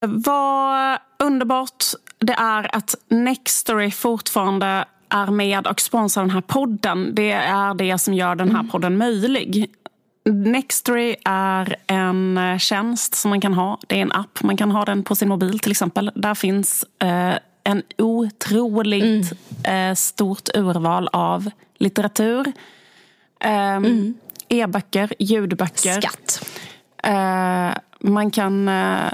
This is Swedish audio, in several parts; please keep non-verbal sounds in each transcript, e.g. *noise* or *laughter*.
Vad underbart det är att Nextory fortfarande är med och sponsrar den här podden. Det är det som gör den här mm. podden möjlig. Nextory är en tjänst som man kan ha. Det är en app. Man kan ha den på sin mobil till exempel. Där finns eh, en otroligt mm. eh, stort urval av litteratur. Eh, mm. E-böcker, ljudböcker. Skatt. Eh, man kan eh,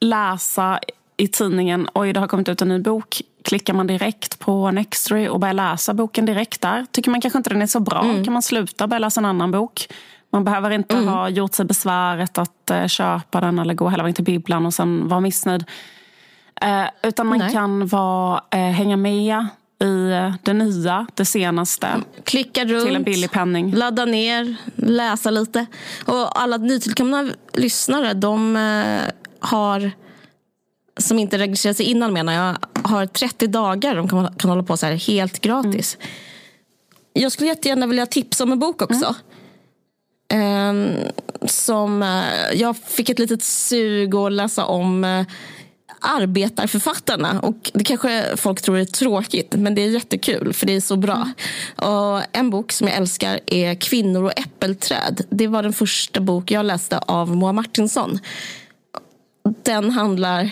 läsa i tidningen, oj det har kommit ut en ny bok. Klickar man direkt på Nextory och börjar läsa boken direkt där. Tycker man kanske inte den är så bra mm. kan man sluta och börja läsa en annan bok. Man behöver inte mm. ha gjort sig besväret att uh, köpa den eller gå hela vägen till bibblan och sen vara missnöjd. Uh, utan man Nej. kan vara, uh, hänga med i det nya, det senaste. Klicka runt, till en billig penning. ladda ner, läsa lite. Och alla nytillkomna lyssnare, de har som inte registrerat sig innan menar jag, har 30 dagar de kan, kan hålla på så här helt gratis. Mm. Jag skulle jättegärna vilja tipsa om en bok också. Mm. Um, som, uh, jag fick ett litet sug att läsa om uh, arbetarförfattarna. Och det kanske folk tror är tråkigt, men det är jättekul för det är så bra. Mm. Och en bok som jag älskar är Kvinnor och äppelträd. Det var den första bok jag läste av Moa Martinsson. Den handlar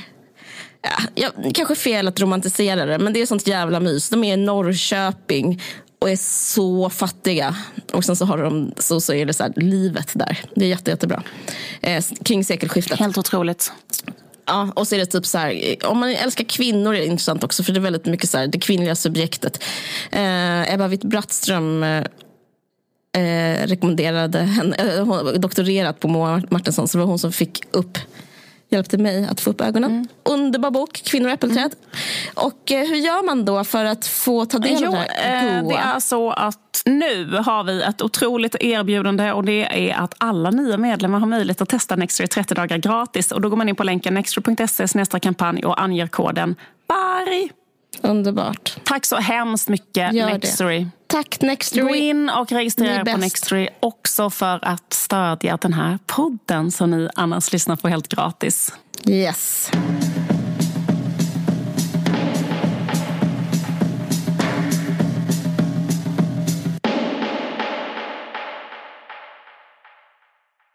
ja, kanske fel att romantisera det, men det är sånt jävla mys. De är i Norrköping och är så fattiga. Och sen så har de så, så är det så här, livet där. Det är jätte, jättebra. Eh, kring sekelskiftet. Helt otroligt. Ja, och så är det typ så här, om man älskar kvinnor är det intressant också för det är väldigt mycket så här, det kvinnliga subjektet. Eh, Ebba Witt-Brattström eh, eh rekommenderade henne, eh, doktorerat på Moa Martinsson så det var hon som fick upp hjälpte mig att få upp ögonen. Mm. Underbar bok, Kvinnor och äppelträd. Mm. Och eh, hur gör man då för att få ta del av det här goa? Det är så att nu har vi ett otroligt erbjudande och det är att alla nya medlemmar har möjlighet att testa Nextory i 30 dagar gratis. Och då går man in på länken nextory.se kampanj och anger koden BARG. Underbart. Tack så hemskt mycket Gör Nextory. Det. Tack Nextory. Gå in och registrera på Nextory också för att stödja den här podden som ni annars lyssnar på helt gratis. Yes.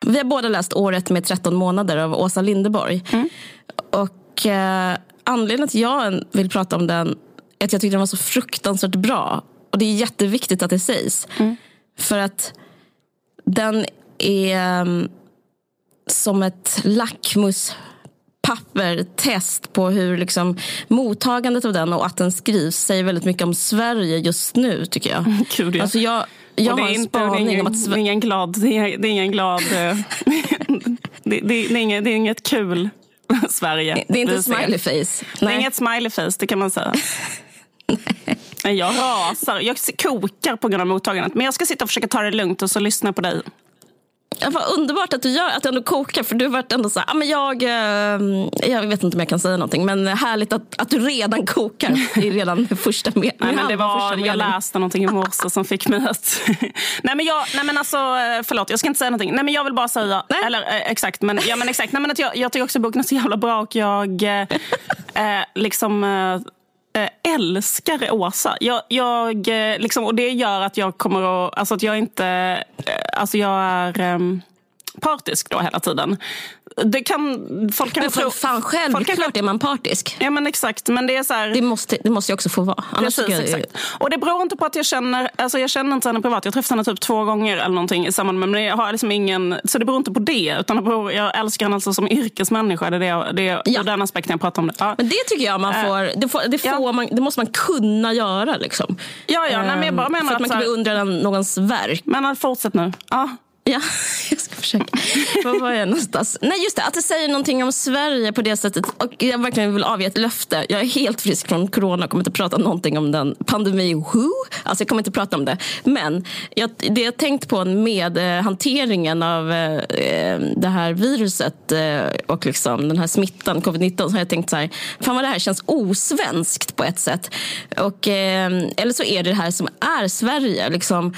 Vi har båda läst Året med 13 månader av Åsa Lindeborg. Mm. Och eh, anledningen till att jag vill prata om den är att jag tyckte den var så fruktansvärt bra. Och det är jätteviktigt att det sägs. Mm. För att den är um, som ett lackmuspapper-test på hur liksom, mottagandet av den och att den skrivs säger väldigt mycket om Sverige just nu tycker jag. Gud, ja. alltså jag jag har en spaning ingen, om att... Det är ingen glad... Det är, det är ingen glad... Eh, *laughs* det, det, det, är inget, det är inget kul *laughs* Sverige. Det är inte smiley face. Nej. Det är inget smiley face, det kan man säga. *laughs* Jag rasar. Jag kokar på grund av mottagandet. Men jag ska sitta och försöka ta det lugnt och så lyssna på dig. Ja, vad underbart att du gör att du ändå kokar. För du varit ändå så här, ah, men jag, eh, jag vet inte om jag kan säga någonting. Men härligt att, att du redan kokar. Det är *laughs* redan första meningen. Nej, men det var, jag läste någonting i morse som fick mig att... *laughs* nej, men jag, nej men alltså, eh, förlåt, jag ska inte säga någonting. Nej, men jag vill bara säga, nej. eller eh, exakt. Men, ja, men exakt. Nej, men att jag, jag tycker också boken är så jävla bra och jag eh liksom... Eh, älskar Åsa. Jag, jag, eh, liksom, och det gör att jag kommer att... Alltså att jag inte... Eh, alltså jag är um, partisk då hela tiden. Det kan, folk kan men för tro, fan, självklart kan, är man partisk. Ja men exakt. Men det, är så här, det, måste, det måste jag också få vara. Precis, jag, exakt. Och det beror inte på att jag känner, alltså jag känner inte henne privat. Jag träffade henne typ två gånger eller någonting i samband med, men jag har liksom ingen, så det beror inte på det. Utan det beror, jag älskar henne alltså som yrkesmänniska. Det är det, det, ja. den aspekten jag pratar om. Det. Ja. Men det tycker jag man eh, får, det, får, det, får ja. man, det måste man kunna göra liksom. Ja, ja. Nej, men jag bara menar för att, att man kan beundra någons verk. Men fortsätt nu. Ja. Ja, *laughs* jag ska försöka. Var var jag någonstans? Nej, just det. Att det säger någonting om Sverige på det sättet. Och jag verkligen vill avge ett löfte. Jag är helt frisk från corona. och kommer inte prata någonting om den. Pandemi, who? Alltså jag kommer inte prata om det. Men jag, det jag tänkt på med eh, hanteringen av eh, eh det här viruset eh, och liksom den här smittan, covid-19, så har jag tänkt så här. Fan vad det här känns osvenskt på ett sätt. Och, eh, eller så är det det här som är Sverige. Liksom,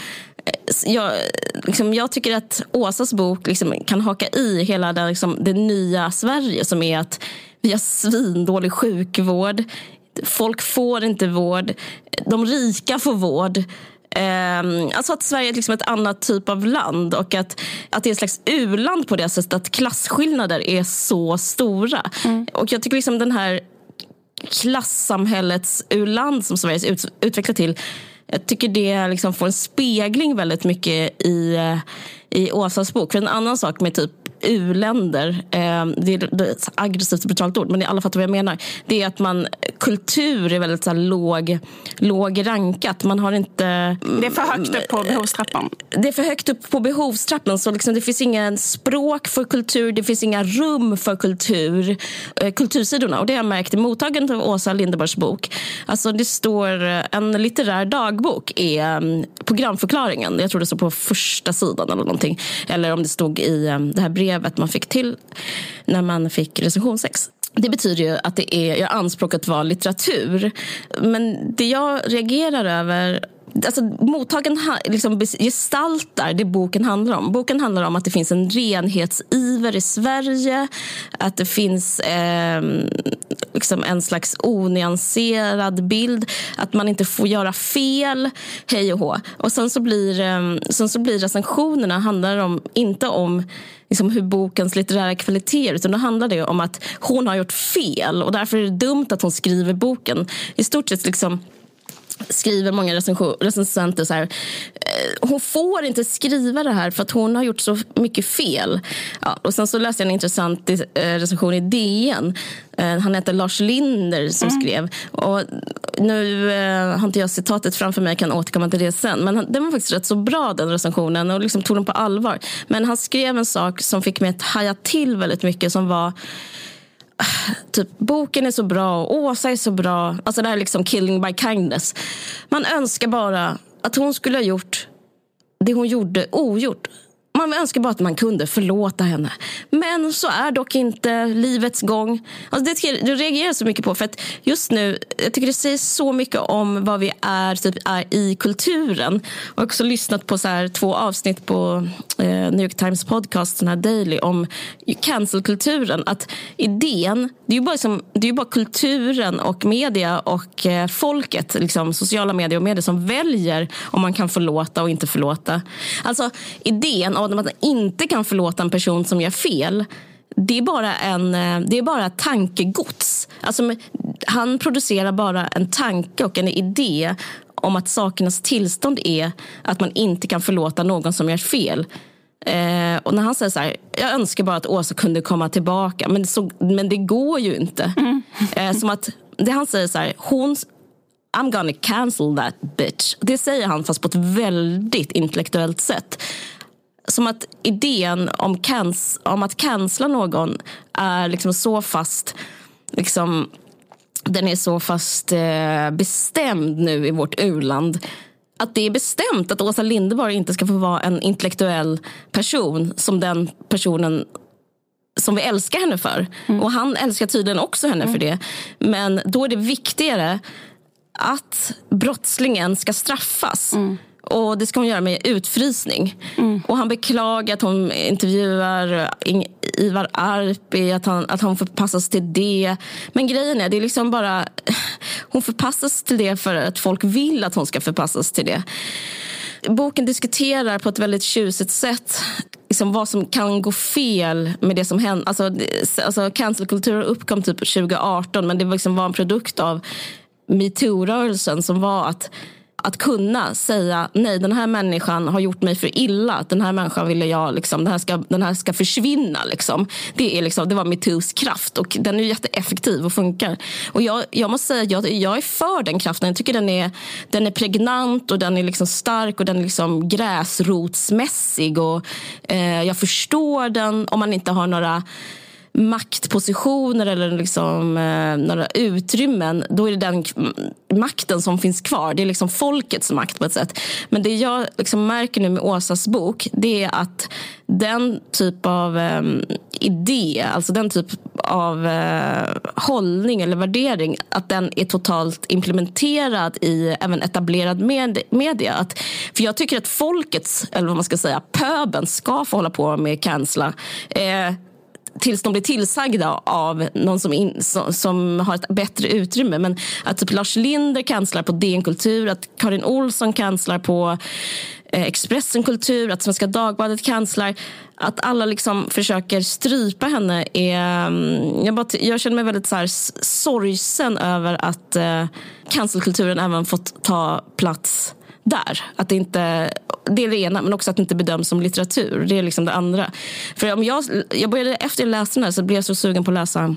jag, liksom, jag tycker att Åsas bok liksom kan haka i hela det, liksom, det nya Sverige som är att Vi har svindålig sjukvård. Folk får inte vård. De rika får vård. Um, alltså att Sverige är liksom ett annat typ av land och att, att det är ett slags u-land på det sättet att klasskillnader är så stora. Mm. Och jag tycker liksom den här klassamhällets u-land som Sverige utvecklat till jag tycker det liksom får en spegling väldigt mycket i, eh, i Åsas bok. För en annan sak med typ u-länder, eh, det är ett aggressivt och brutalt ord, men i alla fall vad jag menar, det är att man, kultur är väldigt så här, låg, låg rankat. Man har inte... Det är för högt upp på behovstrappan. Det är för högt upp på behovstrappan. Så liksom, det finns ingen språk för kultur, det finns inga rum för kultur. Eh, kultursidorna. Och det har jag märkt i mottagandet av Åsa Linderborgs bok. Alltså, det står eh, en litterär dagbok är um, programförklaringen. Jag tror det står på första sidan eller någonting. Eller om det stod i um, det här brevet man fick till när man fick recension 6. Det betyder ju att det är, jag anspråk att vara litteratur. Men det jag reagerar över Alltså, mottagaren liksom gestaltar det boken handlar om. Boken handlar om att det finns en renhetsiver i Sverige. Att det finns eh, liksom en slags onyanserad bild. Att man inte får göra fel. Hej och hå. Och sen så blir, eh, sen så blir recensionerna handlar om, inte om liksom hur bokens litterära kvaliteter utan då handlar det om att hon har gjort fel och därför är det dumt att hon skriver boken. I stort sett liksom skriver många recensenter så här, eh, hon får inte skriva det här för att hon har gjort så mycket fel. Ja, och sen så läste jag en intressant eh, recension i DN. Eh, han heter Lars Linder som mm. skrev. Och nu har inte jag citatet framför mig, jag kan återkomma till det sen. Men den var faktiskt rätt så bra den recensionen och liksom tog den på allvar. Men han skrev en sak som fick mig att haja till väldigt mycket som var typ, boken är så bra och Åsa är så bra. Alltså det här är liksom killing by kindness. Man önskar bara att hon skulle ha gjort det hon gjorde ogjort. Man önskar bara att man kunde förlåta henne. Men så är dock inte livets gång. Alltså det, det reagerar så mycket på. För att just nu, jag tycker det säger så mycket om vad vi är, typ, är i kulturen. Jag har också lyssnat på så här, två avsnitt på eh, New York Times podcast, den här Daily, om cancelkulturen. Att idén, det är ju bara, liksom, det är bara kulturen och media och eh, folket, liksom, sociala medier och medier som väljer om man kan förlåta och inte förlåta. Alltså idén av att man inte kan förlåta en person som gör fel det är bara, en, eh, det är bara tankegods. Alltså, han producerar bara en tanke och en idé om att sakernas tillstånd är att man inte kan förlåta någon som gör fel. Eh, och när han säger så här, jag önskar bara att Åsa kunde komma tillbaka, men, så, men det går ju inte. Mm. Eh, som att, det han säger så här, hon, I'm gonna cancel that bitch. Det säger han fast på ett väldigt intellektuellt sätt som att idén om, cans, om att cancella någon är liksom så fast liksom, den är så fast eh, bestämd nu i vårt urland att det är bestämt att Åsa Linderborg inte ska få vara en intellektuell person som den personen som vi älskar henne för. Mm. Och han älskar tydligen också henne mm. för det. Men då är det viktigare att brottslingen ska straffas. Mm och Det ska hon göra med utfrysning. Mm. Och Han beklagar att hon intervjuar Ivar Arpi, att han, att hon förpassas till det. Men grejen är, det är liksom bara... *sighs* Hon förpassas till det för att folk vill att hon ska förpassas till det. Boken diskuterar på ett väldigt tjusigt sätt liksom vad som kan gå fel med det som händer. Alltså, alltså cancelkulturen uppkom typ 2018 men det liksom var en produkt av metoo-rörelsen som var att att kunna säga nej, den här människan har gjort mig för illa. Den här människan ville jag, liksom, den, här ska, den här ska försvinna. Liksom. Det, är liksom, det var metoos kraft och den är jätteeffektiv och funkar. Och jag, jag måste säga att jag, jag är för den kraften. Jag tycker den är, den är pregnant och den är liksom stark och den är liksom gräsrotsmässig. Och, eh, jag förstår den om man inte har några maktpositioner eller liksom, eh, några utrymmen, då är det den makten som finns kvar. Det är liksom folkets makt på ett sätt. Men det jag liksom märker nu med Åsas bok, det är att den typ av eh, idé, alltså den typ av eh, hållning eller värdering, att den är totalt implementerad i även etablerad med, media. Att, för jag tycker att folkets, eller vad man ska säga, pöben ska få hålla på med cancella. Eh, tills de blir tillsagda av någon som, in, som, som, har ett bättre utrymme. Men att typ Lars Linder kanslar på DN Kultur, att Karin Olsson kanslar på eh, Expressen Kultur, att Svenska Dagbladet kanslar. Att alla liksom försöker strypa henne. Är, mm, jag, bara, jag känner mig väldigt så här, sorgsen över att eh, cancelkulturen även fått ta plats där. Att det, inte, det är det ena, men också att det inte bedöms som litteratur. Det är liksom det andra. För om jag, jag började, efter jag läste den här så blev jag så sugen på att läsa Har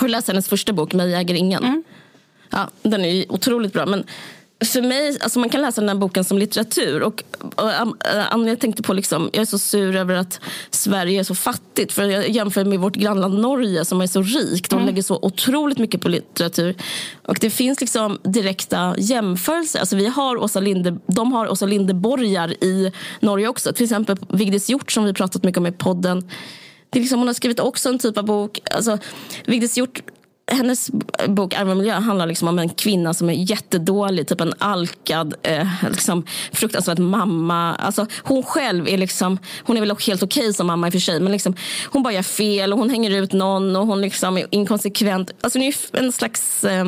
du läst hennes första bok, Mig äger ingen? Mm. Ja, den är otroligt bra. Men för mig, alltså man kan läsa den här boken som litteratur. Och, och, och, jag tänkte på liksom, jag är så sur över att Sverige är så fattigt. För jag jämför med vårt grannland Norge som är så rikt. De mm. lägger så otroligt mycket på litteratur. Och det finns liksom direkta jämförelser. Alltså vi har Åsa Linde, de har Åsa Lindeborgar i Norge också. Till exempel Vigdis Hjort som vi pratat mycket om i podden. Det är liksom, hon har skrivit också en typ av bok. Alltså, Vigdis Hjort hennes bok Arv och miljö handlar liksom om en kvinna som är jättedålig, typ en alkad, eh, liksom fruktansvärt mamma. Alltså, hon själv är liksom, hon är väl helt okej okay som mamma i och för sig, men liksom, hon bara gör fel och hon hänger ut någon och hon liksom är inkonsekvent. Alltså, det är en slags eh,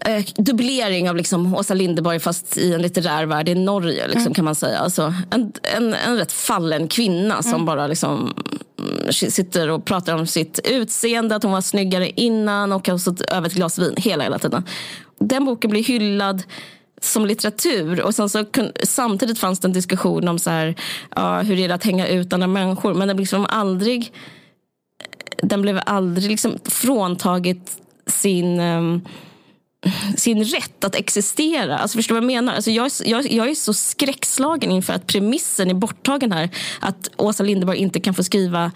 eh, dubblering av liksom Åsa Linderborg fast i en litterär värld i Norge liksom, mm. kan man säga. Alltså, en, en, en rätt fallen kvinna som mm. bara liksom mm, sitter och pratar om sitt utseende, att hon var snyggare innan och har suttit över ett glas vin hela, hela tiden. Den boken blir hyllad som litteratur. Och sen så, samtidigt fanns det en diskussion om så här, ja, hur är det att hänga ut andra människor. Men den, liksom aldrig, den blev aldrig liksom fråntaget sin um, sin rätt att existera. Alltså förstår du vad jag menar? Alltså jag, jag, jag är så skräckslagen inför att premissen är borttagen här. Att Åsa Linderborg inte kan få skriva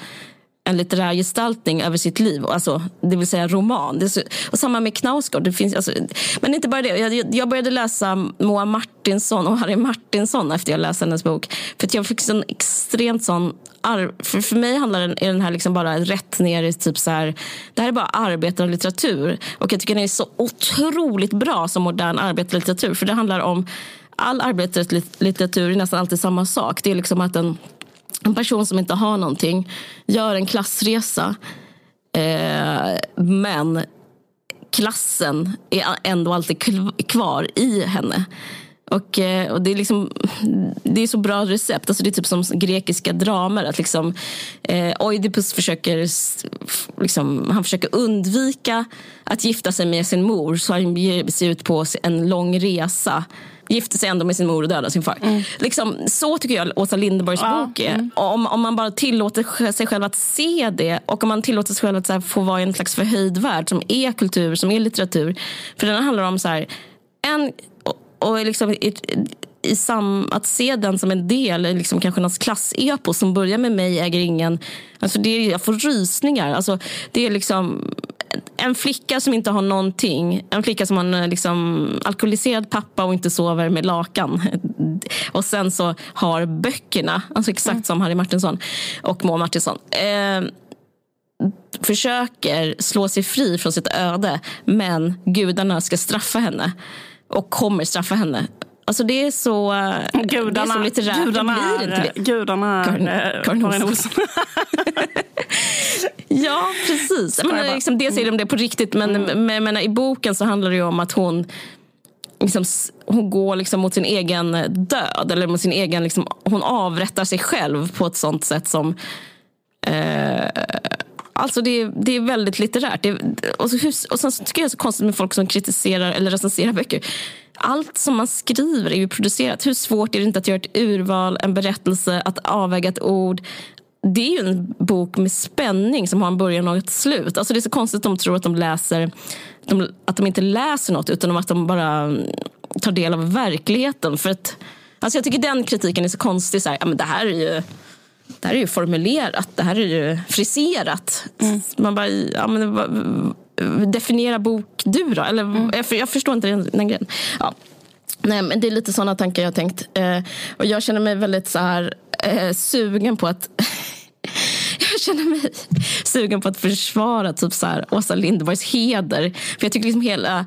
en litterär gestaltning över sitt liv, alltså, det vill säga roman. Det så, och samma med Knausgård. Det finns, alltså, men inte bara det. Jag, jag började läsa Moa Martinsson och Harry Martinsson efter jag läste hennes bok. För jag fick en extremt sån... För, för mig handlar den, är den här liksom bara rätt ner i typ så här, det här är bara arbetarlitteratur. Och jag tycker den är så otroligt bra som modern arbetarlitteratur. För det handlar om all arbetarlitteratur är nästan alltid samma sak. Det är liksom att en en person som inte har någonting gör en klassresa eh, men klassen är ändå alltid kvar i henne. Och, eh, och det, är liksom, det är så bra recept. Alltså det är typ som grekiska dramer. Att liksom, eh, Oidipus försöker, liksom, han försöker undvika att gifta sig med sin mor så han ger sig ut på en lång resa gifte sig ändå med sin mor och dödade sin far. Mm. Liksom, så tycker jag Åsa Linderborgs ja. bok är. Mm. Om, om man bara tillåter sig själv att se det och om man tillåter sig själv att här, få vara i en slags förhöjd värld som är kultur, som är litteratur. För den handlar om så här, en, och, och liksom, i, i sam, att se den som en del, liksom kanske någons klassepos som börjar med mig äger ingen. Alltså det är, jag får rysningar. Alltså det är liksom en flicka som inte har någonting. En flicka som har en liksom, alkoholiserad pappa och inte sover med lakan. *laughs* Och sen så har böckerna, alltså exakt mm. som Harry Martinsson och Moa Martinsson. Eh, försöker slå sig fri från sitt öde men gudarna ska straffa henne och kommer straffa henne. Alltså det är så, gudarna, det är så litterärt. Gudarna det blir inte det. Gudarna Karin, Karin, Olsson. *laughs* ja, precis. Men, liksom, dels är de det på riktigt men, mm. men, men, i boken så handlar det om att hon Liksom, hon går liksom mot sin egen död. Eller mot sin egen, liksom, hon avrättar sig själv på ett sånt sätt som... Eh, alltså det, det är väldigt litterärt. Det, och, så, och sen tycker jag det är så konstigt med folk som kritiserar eller recenserar böcker allt som man skriver är ju producerat. Hur svårt är det inte att göra ett urval, en berättelse, att avväga ett ord? Det är ju en bok med spänning som har en början och ett slut. Alltså det är så konstigt att de tror att de läser, att de inte läser något utan att de bara mm, tar del av verkligheten. För att, alltså jag tycker den kritiken är så konstig. Så här, ja, men det här är ju det här är ju formulerat, det här är ju friserat. Mm. Man bara, ja, men, definiera bok du då? Eller, mm. jag, jag, förstår inte den, den grejen. Ja. Nej, men det är lite sådana tankar jag har tänkt. Eh, och jag känner mig väldigt så här, eh, sugen på att *laughs* jag känner mig sugen på att försvara typ så här, Åsa Linderborgs heder. För jag tycker liksom hela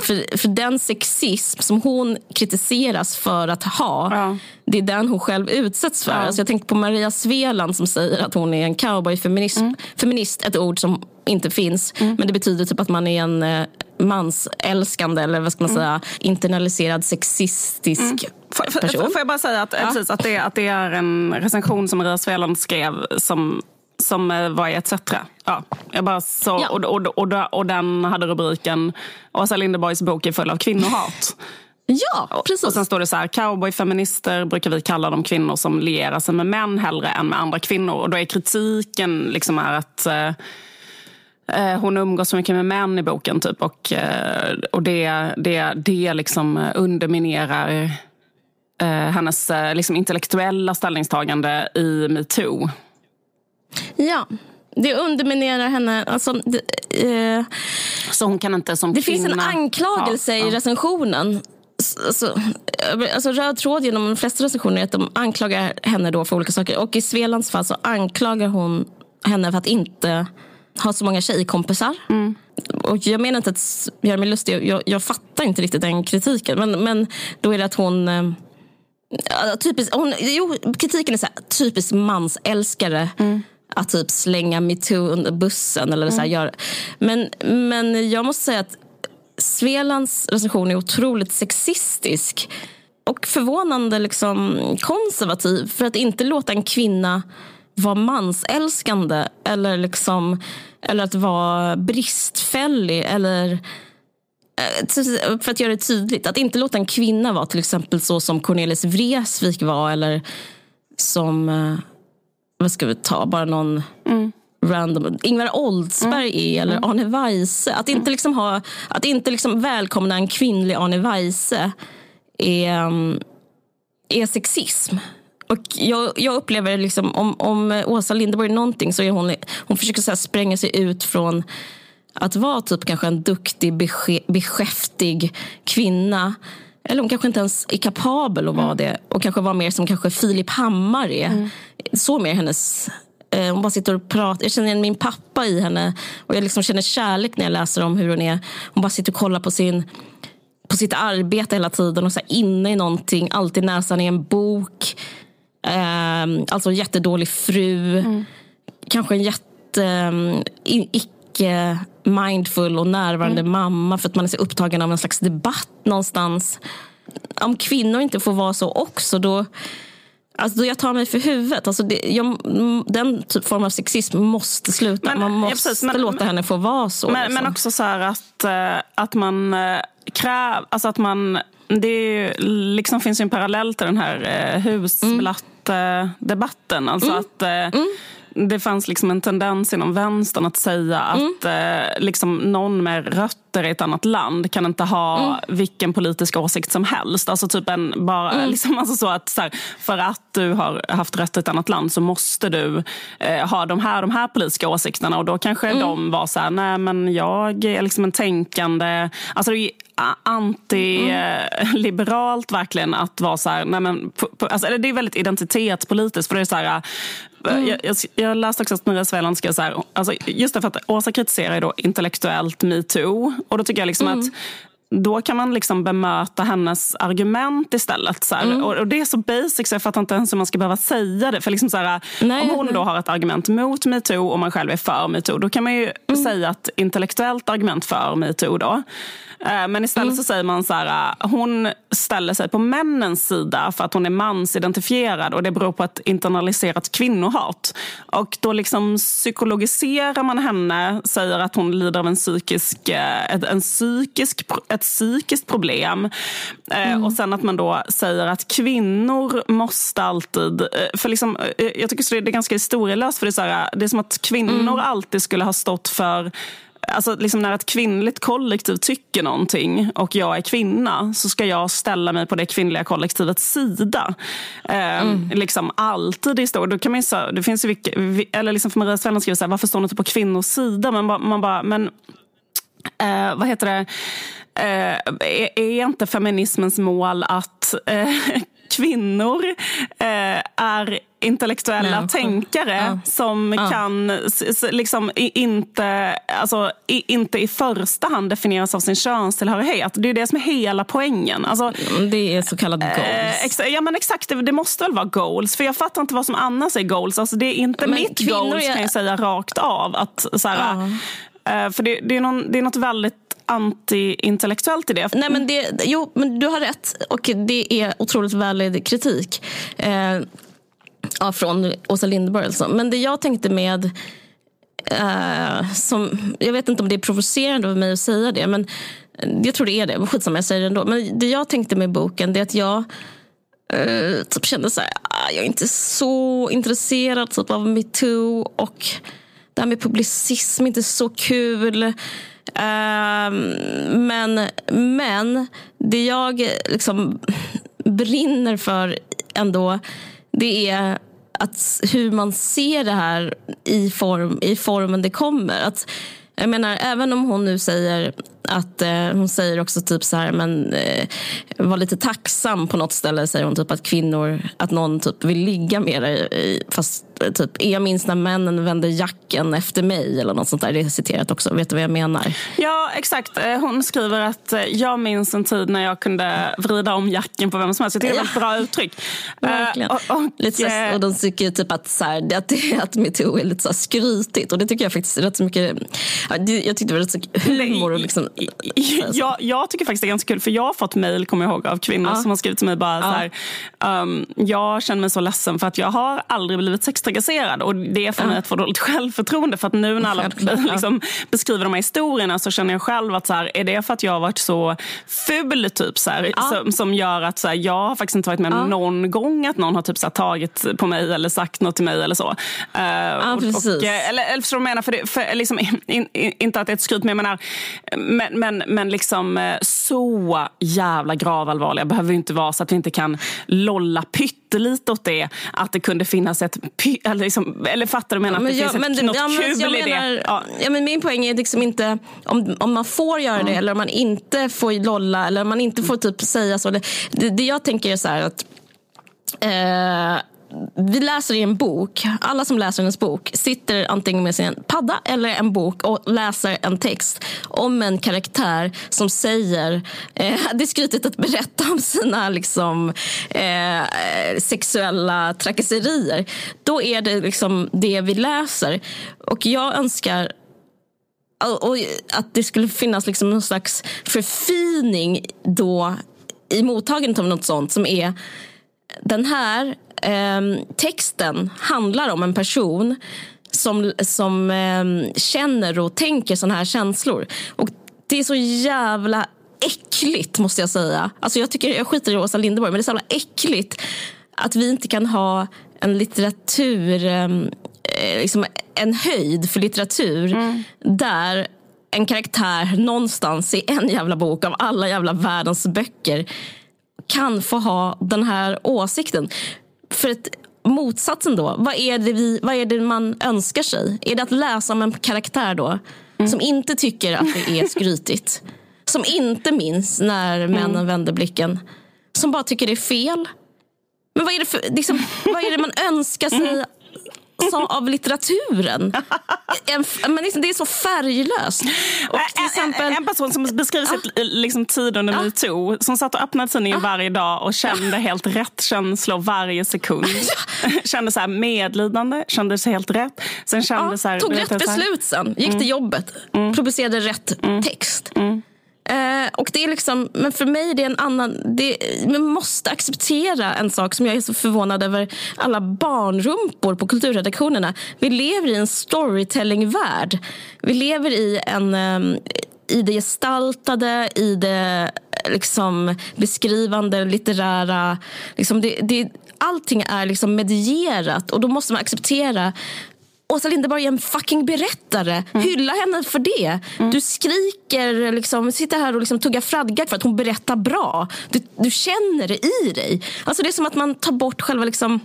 för, för den sexism som hon kritiseras för att ha, Ja. det är den hon själv utsätts för. Ja. Alltså jag tänker på Maria Sveland som säger att hon är en cowboyfeminist. Mm. Feminist, ett ord som inte finns. Men det betyder typ att man är en eh, mansälskande eller vad ska man säga, internaliserad sexistisk Mm. Får, får, person. får jag bara säga att, precis, att, det, att det är en recension som Maria Sveland skrev som, som eh, var i ETC. Ja, jag bara så, Ja. och, och, och, och den hade rubriken Åsa Linderborgs bok är full av kvinnohat. Ja, precis. Och sen står det så här, cowboyfeminister brukar vi kalla de kvinnor som lierar sig med män hellre än med andra kvinnor. Och då är kritiken liksom är att eh, eh, hon umgås så mycket med män i boken. Typ, och eh, och det, det, det liksom underminerar eh, hennes eh, liksom intellektuella ställningstagande i metoo. Ja, det underminerar henne. Alltså, det, eh, Så hon kan inte som det kvinna... finns en anklagelse Ja, i ja. recensionen. S- Alltså, alltså röd tråd genom de flesta recensioner är att de anklagar henne då för olika saker. Och i Svelands fall så anklagar hon henne för att inte ha så många tjejkompisar. Mm. Och jag menar inte att göra mig lustig, jag, jag fattar inte riktigt den kritiken. Men, men då är det att hon... eh, typiskt, hon, jo, kritiken är så här, typiskt mansälskare. Att typ slänga metoo under bussen. Eller så här, gör. Men, men jag måste säga att Svelands recension är otroligt sexistisk. Och förvånande liksom konservativ. För att inte låta en kvinna vara mansälskande. Eller, liksom, eller att vara bristfällig. Eller eh, för att göra det tydligt. Att inte låta en kvinna vara till exempel så som Cornelis Vreeswijk var. Eller som, eh, vad ska vi ta, bara någon random. Ingvar Oldsberg är, eller Arne Weise. Att inte, liksom ha, att inte liksom välkomna en kvinnlig Arne Weise är, um, är sexism. Och jag, jag upplever liksom, om, om Åsa Linderborg är någonting så är hon, hon försöker så spränga sig ut från att vara typ kanske en duktig, beskä, beskäftig kvinna. Eller hon kanske inte ens är kapabel att vara det. Och kanske vara mer som kanske Filip Hammar är. Så mer hennes... Eh, hon bara sitter och pratar. Jag känner igen min pappa i henne. Och jag liksom känner kärlek när jag läser om hur hon är. Hon bara sitter och kollar på sin på sitt arbete hela tiden och så här inne i någonting. Alltid näsan i en bok. Ehm, alltså en jättedålig fru. Kanske en jätte... Um, mindful och närvarande mamma för att man är så upptagen av en slags debatt någonstans. Om kvinnor inte får vara så också då... Alltså då jag tar mig för huvudet. Alltså det, jag, mm, den typ form av sexism måste sluta. Men- Man ja, måste precis, men- låta henne få vara så. Men, liksom. men också så här att, eh, att man eh, kräv, alltså att man, det är ju, liksom finns ju en parallell till den här eh, husblatt-debatten. Alltså att eh, det fanns liksom en tendens inom vänstern att säga att eh, liksom någon med rötter i ett annat land kan inte ha vilken politisk åsikt som helst. Alltså typ en, bara, *laughs* liksom, alltså så att så här, för att du har haft rötter i ett annat land så måste du eh, ha de här, de här politiska åsikterna. Och då kanske de var så här, nej men jag är liksom en tänkande... Alltså det är a- anti-liberalt *laughs* verkligen att vara så här, nej men, alltså, det är väldigt identitetspolitiskt. För det är så här, eh, jag, jag, jag läste också att Maria Sveland skrev så här, alltså, just därför att Åsa kritiserar då intellektuellt metoo. Och då tycker jag liksom att då kan man liksom bemöta hennes argument istället. Så här. Och, och Det är så basic så jag fattar inte ens hur man ska behöva säga det. För liksom så här, Nej, om hon nej. då har ett argument mot metoo och man själv är för metoo, då kan man ju säga ett intellektuellt argument för metoo. Då. Eh, Men istället så säger man så här, eh, hon ställer sig på männens sida för att hon är mansidentifierad och det beror på ett internaliserat kvinnohat. Och då liksom psykologiserar man henne, säger att hon lider av en psykisk, eh, ett, en psykisk, ett psykiskt problem. Eh, Och sen att man då säger att kvinnor måste alltid... För liksom, jag tycker så det är ganska historielöst, för det är, så här, det är som att kvinnor alltid skulle ha stått för Alltså liksom när ett kvinnligt kollektiv tycker någonting och jag är kvinna så ska jag ställa mig på det kvinnliga kollektivets sida. Eh, liksom alltid i historien. Då kan man ju, det finns ju vilka, vi- eller liksom för Maria Svelland skriver så här, varför står hon inte på kvinnors sida? Men bara, man bara, men eh, vad heter det? Eh, är, är inte feminismens mål att eh, *laughs* kvinnor eh, är intellektuella Ja. tänkare Ja. som Ja. kan liksom inte, alltså, inte i första hand definieras av sin könstillhörighet. Det är det som är hela poängen. Alltså, Det är så kallad goals. Eh, ja men exakt, det, det måste väl vara goals. För jag fattar inte vad som annars är goals. Alltså, det är inte Men mitt goals är- kan jag säga rakt av. Att, så här, eh, för det, det, är någon, det är något väldigt anti-intellektuellt i det. Nej, men det, jo, men du har rätt. Och det är otroligt valid kritik. Eh, ja, från Åsa Linderborg alltså. Men det jag tänkte med... Uh, som, jag vet inte om det är provocerande av mig att säga det. Men jag tror det är det. Skitsamma, jag säger det ändå. Men det jag tänkte med boken det är att jag uh, typ kände så här, uh, jag är inte så intresserad typ, av metoo och det här med publicism är inte så kul. Ehm, men, men det jag liksom brinner för ändå det är att hur man ser det här i, form, i formen det kommer. Att, jag menar, även om hon nu säger att eh, hon säger också typ så här, men eh, var lite tacksam på något ställe säger hon typ att kvinnor, att någon typ vill ligga med dig. Eh, fast typ, jag minns när männen vände jacken efter mig eller något sånt där. Det är citerat också. Vet du vad jag menar? Ja, exakt. Eh, Hon skriver att eh, jag minns en tid när jag kunde vrida om jacken på vem som helst. Jag tycker det är ett bra uttryck. *laughs* Verkligen. och, och, lite så, och de tycker typ att, så här, att, att metoo är lite så här skrytigt. Och det tycker jag faktiskt är rätt så mycket... Jag tyckte det var rätt så humor. Och liksom, jag, jag tycker faktiskt det är ganska kul, för jag har fått mejl kommer jag ihåg, av kvinnor Ja. som har skrivit till mig bara Ja. så här, um, jag känner mig så ledsen för att jag har aldrig blivit sextrakasserad och det är för mig att få dåligt *laughs* självförtroende för att nu när alla ja. liksom, beskriver de här historierna så känner jag själv att så här, är det för att jag har varit så ful typ så här, Ja. som, som gör att så här, jag har faktiskt inte varit med Ja. någon gång att någon har typ så här, tagit på mig eller sagt något till mig eller så. Uh, och, precis. och, eh, eller, eller förstår du menar? För det, för, liksom, in, in, inte att det är ett skryt, men jag menar, men, men, men liksom eh, så jävla gravallvarliga behöver vi inte vara så att vi inte kan lolla pyttelite åt det. Att det kunde finnas ett... Liksom, eller fattar du menar? att det jag- finns ett, det- något ja, men kul i menar- det. Ja. Ja, men min poäng är liksom inte om, om man får göra det eller om man inte får lolla eller om man inte får typ säga så. Det, det, det jag tänker är så här att eh, vi läser i en bok, alla som läser ens bok sitter antingen med sin padda eller en bok och läser en text om en karaktär som säger, eh, det är skrytigt att berätta om sina liksom, eh, sexuella trakasserier. Då är det liksom det vi läser. Och jag önskar och och att det skulle finnas liksom någon slags förfining då i mottagandet av något sånt som är den här ehm, texten handlar om en person som, som ehm, känner och tänker såna här känslor. Och det är så jävla äckligt måste jag säga. Alltså jag, tycker, jag skiter i Åsa Linderborg men det är så jävla äckligt att vi inte kan ha en litteratur, ehm, eh, liksom en höjd för litteratur där en karaktär någonstans i en jävla bok av alla jävla världens böcker kan få ha den här åsikten. För att motsatsen då, vad är, det vi, vad är det man önskar sig? Är det att läsa om en karaktär då som inte tycker att det är skrytigt? *laughs* Som inte minns när männen vänder blicken? Som bara tycker det är fel? Men vad är det, för, liksom, vad är det man önskar sig så, av litteraturen? *laughs* En, men liksom, det är så färglöst. Och till En- exempel, en, en person som beskriver sitt liksom, tid under Ja. metoo, som satt och öppnade tidningen varje dag och kände helt rätt känslor varje sekund. *laughs* *laughs* kände så här medlidande, kände sig helt rätt. Sen kände ja, så här, tog rätt beslut sen, gick Mm. till jobbet, publicerade rätt text. Eh, och det är liksom, men för mig är det en annan... Det, man måste acceptera en sak som jag är så förvånad över. Alla barnrumpor på kulturredaktionerna. Vi lever i en storytelling-värld. Vi lever i en... Eh, i det gestaltade, i det liksom beskrivande, litterära. Liksom det, det, allting är liksom medierat och då måste man acceptera Åsa Linderborg är en fucking berättare. Hylla henne för det. Du skriker, liksom, sitter här och liksom tuggar fradga för att hon berättar bra. Du, du känner det i dig. Alltså det är som att man tar bort själva liksom,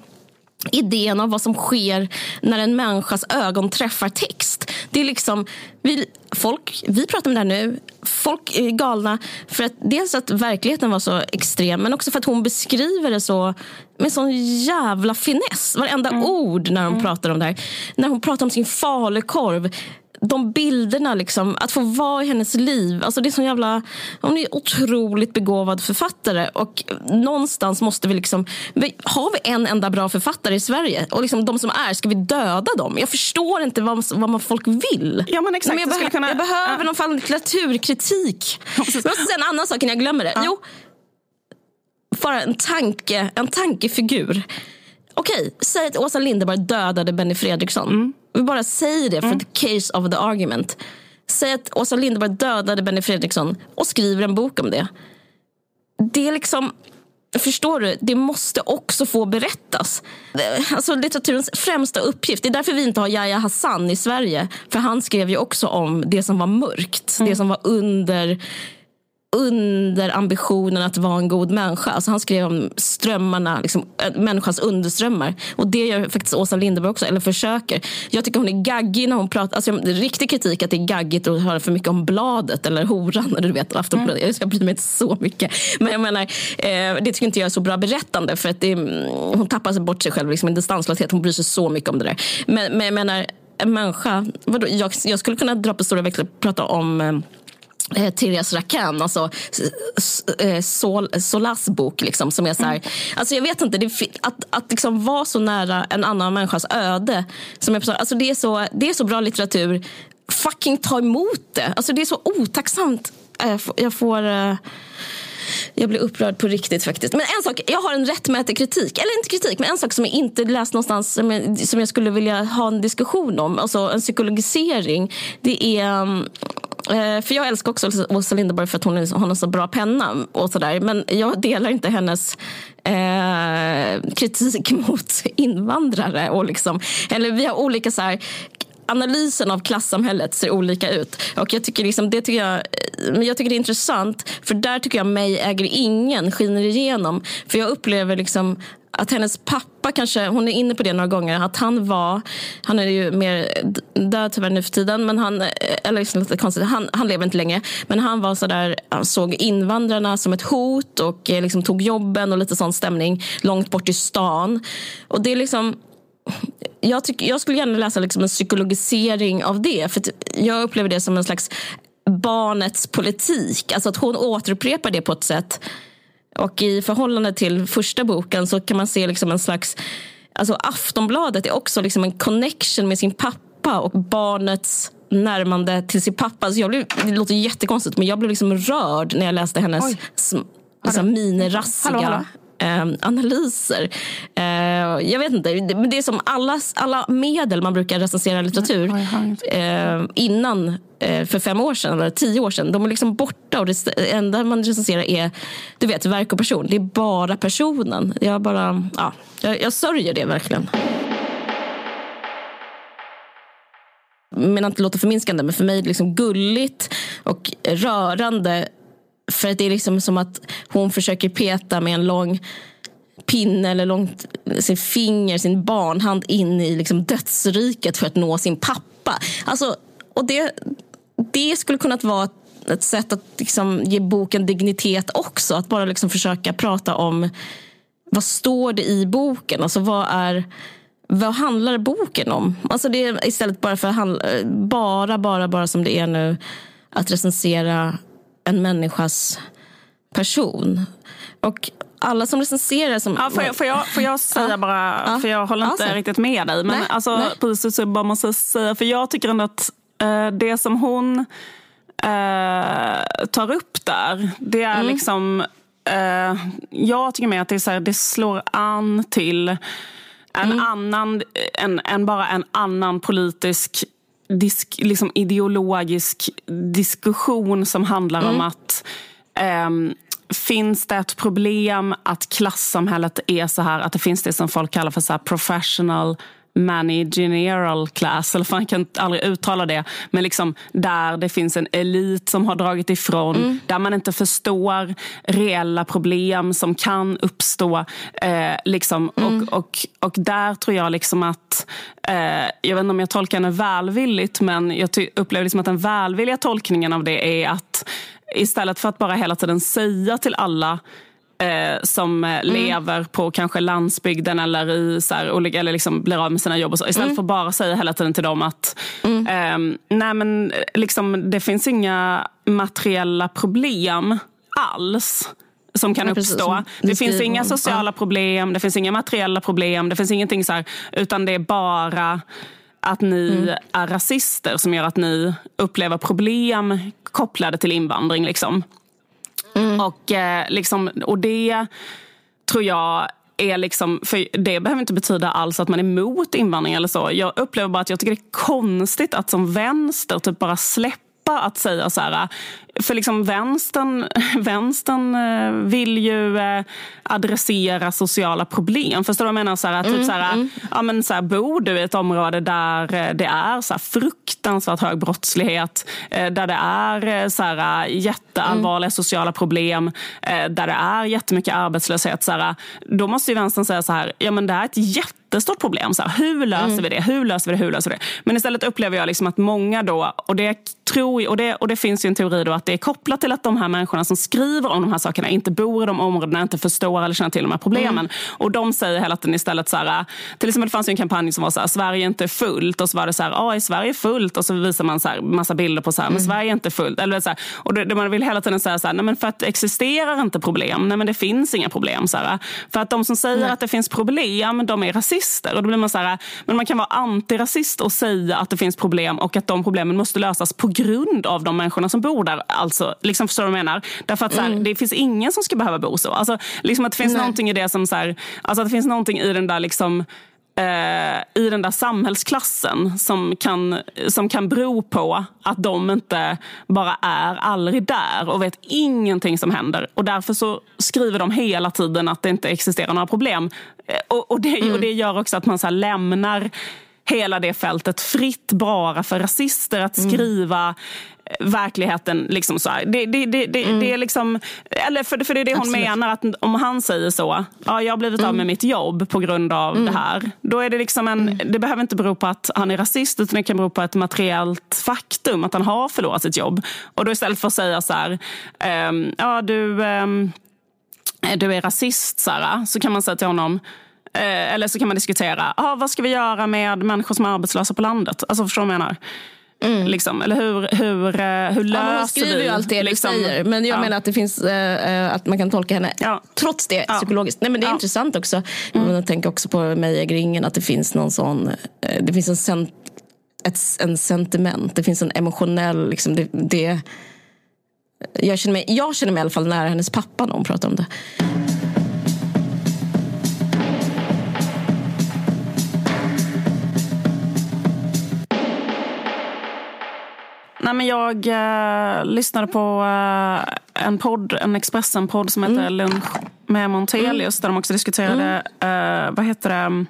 idén av vad som sker när en människas ögon träffar text. Det är liksom, vi, folk, vi pratar om det här nu, folk är galna för att dels att verkligheten var så extrem men också för att hon beskriver det så med sån jävla finess. Varenda mm. ord när hon mm. pratar om det här. När hon pratar om sin falukorv de bilderna, liksom, att få vara i hennes liv. Alltså det är så jävla, hon är otroligt begåvad författare. Och någonstans måste vi liksom... Har vi en enda bra författare i Sverige? Och liksom de som är, ska vi döda dem? Jag förstår inte vad, vad man folk vill. Ja, men exakt, men jag, behö kunna, jag behöver ja. någon fall litteraturkritik. jag måste säga en annan sak innan jag glömmer det. Ja. Jo, bara en, tanke, en tankefigur. Okej, säg att Åsa Linderborg dödade Benny Fredriksson. Mm. Vi bara säger det för mm. the case of the argument. Säg att Åsa Linderborg dödade Benny Fredriksson och skriver en bok om det. Det är liksom... Förstår du? Det måste också få berättas. Alltså litteraturens främsta uppgift. Det är därför vi inte har Yahya Hassan i Sverige. För han skrev ju också om det som var mörkt. Mm. Det som var under under ambitionen att vara en god människa. Alltså han skrev om strömmarna, liksom, människans underströmmar. Och det gör faktiskt Åsa Linderborg också, eller försöker. Jag tycker hon är gaggig när hon pratar. Alltså, riktig kritik att det är gaggigt att höra för mycket om bladet eller horan. Eller du vet, Aftonbladet. Mm. Jag bryr mig inte så mycket. Men jag menar, eh, det tycker inte jag är så bra berättande. För att det, hon tappar bort sig själv, liksom, en distanslöshet. Hon bryr sig så mycket om det där. Men, men jag menar, en människa. Vadå, jag, jag skulle kunna dra på stora växlar och prata om eh, Therese Rakan, alltså eh, Sol, Solas bok. Liksom, som är så här, mm. alltså jag vet inte, det, att, att liksom vara så nära en annan människas öde. Som är, alltså det, är så, det är så bra litteratur. Fucking ta emot det. Alltså det är så otacksamt. Jag får... Jag, får, eh, jag blir upprörd på riktigt faktiskt. Men en sak, jag har en rättmätig kritik. Eller inte kritik, men en sak som jag inte läst någonstans som jag, som jag skulle vilja ha en diskussion om. Alltså en psykologisering. Det är mm, Eh, Eh, för jag älskar också Åsa Linderborg för att hon, har en så bra penna. och så där. Men jag delar inte hennes eh, kritik *laughs* mot invandrare. Och liksom, eller vi har olika så här, analysen av klassamhället ser olika ut. Och jag tycker, liksom, det tycker jag, eh, men jag tycker det är intressant, för där tycker jag mig äger ingen skiner igenom. För jag upplever liksom att hennes pappa kanske, hon är inne på det några gånger, att han var, han är ju mer död tyvärr nu för tiden, men han, eh, eller liksom lite konstigt, han, han lever inte längre, men han var sådär, såg invandrarna som ett hot och eh, liksom tog jobben och lite sån stämning långt bort i stan. Och det är liksom, jag, tyck, jag skulle gärna läsa liksom en psykologisering av det, för jag upplever det som en slags barnets politik, alltså att hon återupprepar det på ett sätt och i förhållande till första boken så kan man se liksom en slags... Alltså Aftonbladet är också liksom en connection med sin pappa och barnets närmande till sin pappa. Alltså jag blev, det låter jättekonstigt men jag blev liksom rörd när jag läste hennes liksom, minirassiga eh, analyser. Eh, jag vet inte, men det är som alla, alla medel man brukar recensera litteratur eh, innan eh, för fem år sedan eller tio år sedan. De är liksom borta och det enda man recenserar är du vet, verk och person. Det är bara personen. Jag, bara, ja, jag, jag sörjer det verkligen. menar inte låta förminskande, men för mig är det liksom gulligt och rörande för att det är liksom som att hon försöker peta med en lång pinne eller långt, sin finger, sin barnhand in i liksom dödsriket för att nå sin pappa. Alltså, och det, det skulle kunna vara ett sätt att liksom ge boken dignitet också. Att bara liksom försöka prata om vad står det i boken? Alltså vad är vad handlar boken om? Alltså det är istället bara för bara, bara, bara som det är nu att recensera en människas person. Och alla som recenserar... Som, ja, får, jag, får, jag, får jag säga ja. bara, ja. för jag håller inte ja, riktigt med dig. Men nej, alltså, nej. precis så bara måste säga, för jag tycker ändå att uh, det som hon uh, tar upp där, det är mm. liksom... Uh, jag tycker mer att det, är så här, det slår an till en mm. annan, en, en, bara en annan politisk disk, liksom ideologisk diskussion som handlar mm. om att um, Finns det ett problem att klassamhället är så här, att det finns det som folk kallar för så professional managerial class, eller fan jag kan aldrig uttala det, men liksom där det finns en elit som har dragit ifrån, mm. där man inte förstår reella problem som kan uppstå. Eh, liksom, mm. och, och, och där tror jag liksom att, eh, jag vet inte om jag tolkar henne välvilligt, men jag upplever liksom att den välvilliga tolkningen av det är att istället för att bara hela tiden säga till alla eh, som mm. lever på kanske landsbygden eller, i, så här, olika, eller liksom blir av med sina jobb. Och så. Istället mm. för att bara säga hela tiden till dem att mm. eh, nej men, liksom, det finns inga materiella problem alls som kan ja, uppstå. Det finns inga sociala problem, det finns inga materiella problem, det finns ingenting så här, utan det är bara att ni mm. är rasister som gör att ni upplever problem kopplade till invandring. Liksom. Mm. Och, eh, liksom, och det tror jag är liksom, för det behöver inte betyda alls att man är emot invandring eller så. Jag upplever bara att jag tycker det är konstigt att som vänster typ bara släppa att säga så här, för liksom vänstern, *laughs* vänstern eh, vill ju eh, adressera sociala problem. Förstår du vad jag menar? Så här, typ mm, typ så här, mm. ja, men så här, bor du i ett område där eh, det är så här fruktansvärt hög brottslighet, där det är så här, jätteallvarliga mm. sociala problem, där det är jättemycket arbetslöshet. Så här, då måste ju vänstern säga så här, ja men det är ett jättestort problem. Så här, hur löser mm. vi det? Hur löser vi det? Hur löser vi det? Men istället upplever jag liksom att många då, och det, tror, och det, och det finns ju en teori då att det är kopplat till att de här människorna som skriver om de här sakerna inte bor i de områdena, inte förstår eller känner till de här problemen. Mm. Och de säger hela tiden istället så här, till exempel det fanns en kampanj som var så här, Sverige är inte fullt och så var det så här, ja, är Sverige fullt? Och så visar man så här, massa bilder på så här, mm. men Sverige är inte fullt. Eller så här, och det, man vill hela tiden säga så här, nej men för att det existerar inte problem, nej men det finns inga problem. Så här. För att de som säger mm. att det finns problem, de är rasister. Och då blir man så här, men man kan vara antirasist och säga att det finns problem och att de problemen måste lösas på grund av de människorna som bor där. Alltså, liksom förstår du vad jag menar? Därför att så här, mm. det finns ingen som ska behöva bo så. Alltså, liksom att det finns Nej. någonting i det som så här, alltså att det finns någonting i den där liksom eh, i den där samhällsklassen som kan, som kan bero på att de inte bara är aldrig där och vet ingenting som händer. Och därför så skriver de hela tiden att det inte existerar några problem. Eh, och, och, det, mm. och det gör också att man så lämnar hela det fältet fritt bara för rasister att mm. skriva verkligheten. Liksom så det, det, det, mm. det är liksom, eller för, för det är det hon Absolut. menar, att om han säger så, ja, jag har blivit mm. av med mitt jobb på grund av mm. det här. Då är det liksom en, mm. det behöver inte bero på att han är rasist, utan det kan bero på ett materiellt faktum, att han har förlorat sitt jobb. Och då istället för att säga så här, um, ja du, um, du är rasist, Sara, så kan man säga till honom, eh, eller så kan man diskutera, ah, vad ska vi göra med människor som är arbetslösa på landet? Alltså förstår du vad jag menar? Mm. Liksom, eller hur, hur, eh, hur löser ja, hon skriver vi? ju allt det liksom, du säger. Men jag ja. menar att det finns äh, att man kan tolka henne ja. trots det psykologiskt. Nej, men det är intressant också. Mm. Jag tänker också på mig ringen att det finns någon sån, det finns en, sen, ett, en sentiment, det finns en emotionell, liksom, det, det jag, känner mig, jag känner mig i alla fall nära hennes pappa när hon pratar om det. Nej, men jag eh, lyssnade på eh, en podd, en Expressen-podd som heter mm. Lunch med Montelius. Mm. Där de också diskuterade, mm. eh, vad heter det,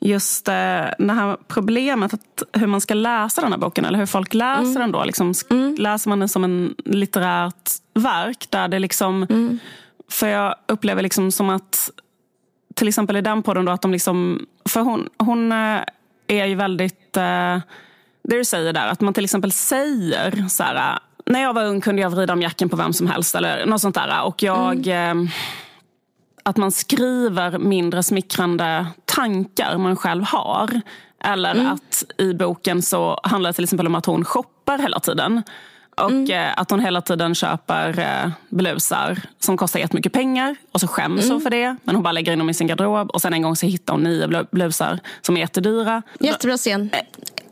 just eh, det här problemet att hur man ska läsa den här boken. Eller hur folk läser mm. den då. Liksom, mm. Läser man den som en litterärt verk där det liksom... Mm. För jag upplever liksom som att till exempel i den podden då att de liksom... För hon, hon eh, är ju väldigt... Eh, det du säger där, att man till exempel säger så här, när jag var ung kunde jag vrida om jacken på vem som helst eller något sånt där. Och jag... Mm. Eh, att man skriver mindre smickrande tankar man själv har. Eller mm. att i boken så handlar det till exempel om att hon shoppar hela tiden. Och mm. Eh, att hon hela tiden köper eh, blusar som kostar jättemycket pengar. Och så skäms mm. hon för det. Men hon bara lägger in dem i sin garderob. Och sen en gång så hittar hon nio blusar som är jättedyra. Jättebra scen. Eh,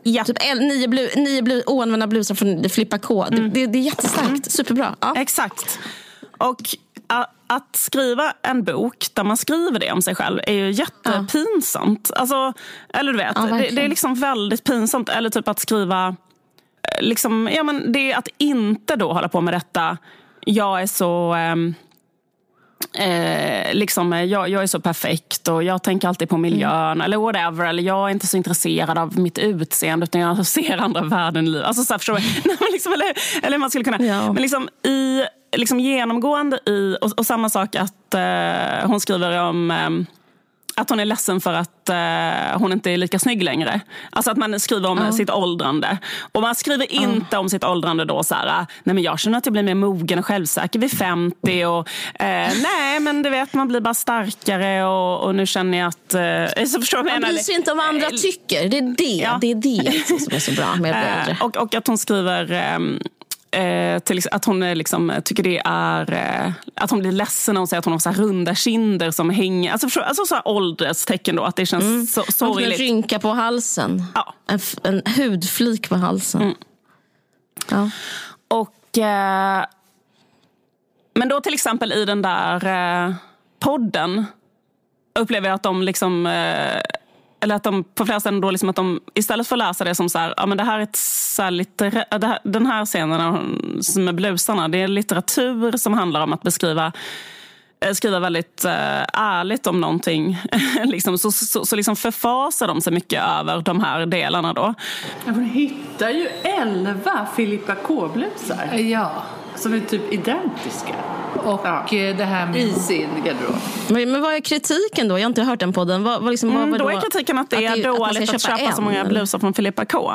Ja. Typ nio, blu, nio blu, oanvända blusar från Flippa K. Mm. Det, det, är jättestarkt. Mm. Superbra. Ja. Exakt. Och att skriva en bok där man skriver det om sig själv är ju jättepinsamt. Ja. Alltså, eller du vet, ja, det, det, är liksom väldigt pinsamt. Eller typ att skriva... Liksom, ja, men det är att inte då hålla på med detta. Jag är så... Um, Eh, liksom, jag, jag är så perfekt och jag tänker alltid på miljön mm. eller whatever. Eller jag är inte så intresserad av mitt utseende utan jag ser andra värden i livet. Alltså, så här, förstår du? *laughs* liksom, eller, eller man skulle kunna... Ja. Men liksom, i, liksom genomgående i... Och, och samma sak att eh, hon skriver om... Eh, att hon är ledsen för att uh, hon inte är lika snygg längre. Alltså att man skriver om uh. sitt åldrande. Och man skriver uh. inte om sitt åldrande då så här, nej men jag känner att jag blir mer mogen och självsäker vid 50 och uh, nej men du vet man blir bara starkare och, och nu känner jag att... Uh, så förstår man bryr sig inte om vad andra tycker. Det är det, ja. det, är det som är så bra med att bli och, och att hon skriver um, Eh, till, att hon liksom, tycker det är... Eh, att hon blir ledsen när hon säger att hon har så runda kinder som hänger. Alltså, alltså så här ålderstecken då, att det känns mm. så sorgligt. En rynka på halsen. Ja. En, en hudflik på halsen. Mm. Ja. Och... Eh, men då till exempel i den där eh, podden upplever jag att de liksom eh, eller att de på flera ställen då liksom att de istället för att läsa det som så här, ja men det här är ett så här litter, här, den här scenen med blusarna, det är litteratur som handlar om att beskriva eh, skriva väldigt äh, ärligt om någonting. *laughs* liksom, så så, så liksom förfasar de sig mycket över de här delarna då. Ja, hon hittar ju elva Filippa K-blusar. Ja. Som är typ identiska. Och ja. Eh, det här med... I sin garderob. Men, men vad är kritiken då? Jag har inte hört den podden. Vad, vad liksom, mm, vad, då är kritiken att det är att det, dåligt att, att köpa en, så många blusar från Filippa K.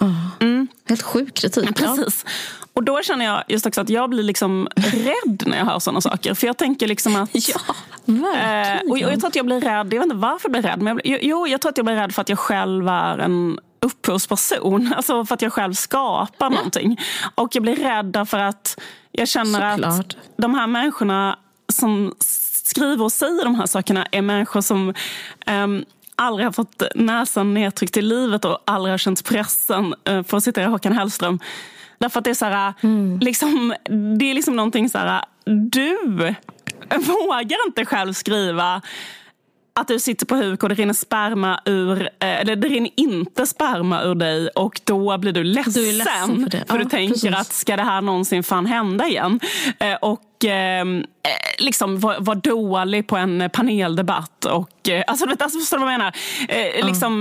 Oh, mm. Helt sjuk kritik. Ja, precis. Och då känner jag just också att jag blir liksom rädd när jag hör sådana saker. För jag tänker liksom att... *laughs* Ja, verkligen. Eh, och jag, jag tror att jag blir rädd, jag vet inte varför jag blir rädd. Men jag blir, jo, jag tror att jag blir rädd för att jag själv är en upphovsperson. Alltså för att jag själv skapar någonting. Och jag blir rädd för att jag känner Såklart. att de här människorna som skriver och säger de här sakerna är människor som um, aldrig har fått näsan nedtryckt i livet och aldrig har känt pressen, uh, för att citera Håkan Hellström. Därför att det är så här, mm. liksom, det är liksom någonting så här, du vågar inte själv skriva att du sitter på huk och det rinner sperma ur, eh, eller det rinner inte sperma ur dig och då blir du ledsen. Du ledsen för, det. för ja, du tänker precis. att ska det här någonsin fan hända igen? Eh, och ehm, eh, liksom var, var dålig på en paneldebatt. Och, alltså, alltså, förstår du vad jag menar? Eh, liksom,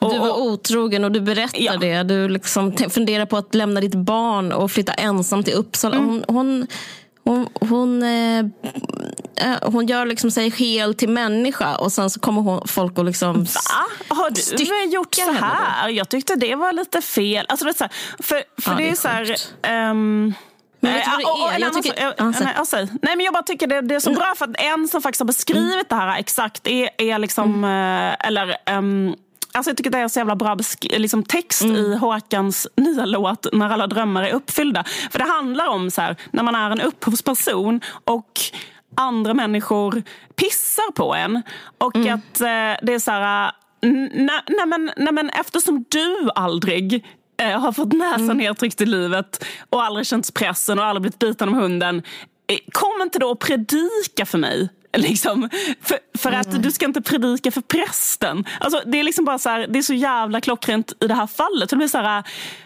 du var otrogen och du berättar ja. det. Du liksom funderar på att lämna ditt barn och flytta ensam till Uppsala. Mm. Hon, hon, hon, hon, eh, hon gör liksom sig hel till människa och sen så kommer hon, folk och liksom Va? Har du gjort så här? Jag tyckte det var lite fel. Alltså, det är så här, för för ja, det är, det är så här... Um... Men vet du vad det är? Jag tycker, nej, men jag bara tycker det, det är så mm. bra för att en som faktiskt har beskrivit det här exakt är, är liksom, mm. eller um, Alltså jag tycker det är så jävla bra liksom text mm. i Håkans nya låt När alla drömmar är uppfyllda. För det handlar om så här, när man är en upphovsperson och andra människor pissar på en. Och mm. att eh, det är så här, nej, nej, men, nej men eftersom du aldrig eh, har fått näsan mm. nedtryckt i livet och aldrig känt pressen och aldrig blivit biten av hunden. Eh, kom inte då och predika för mig *laughs* Liksom, för, för att mm. du ska inte predika för prästen. Alltså, det är liksom bara så här, det är så jävla klockrent i det här fallet. det blir så här,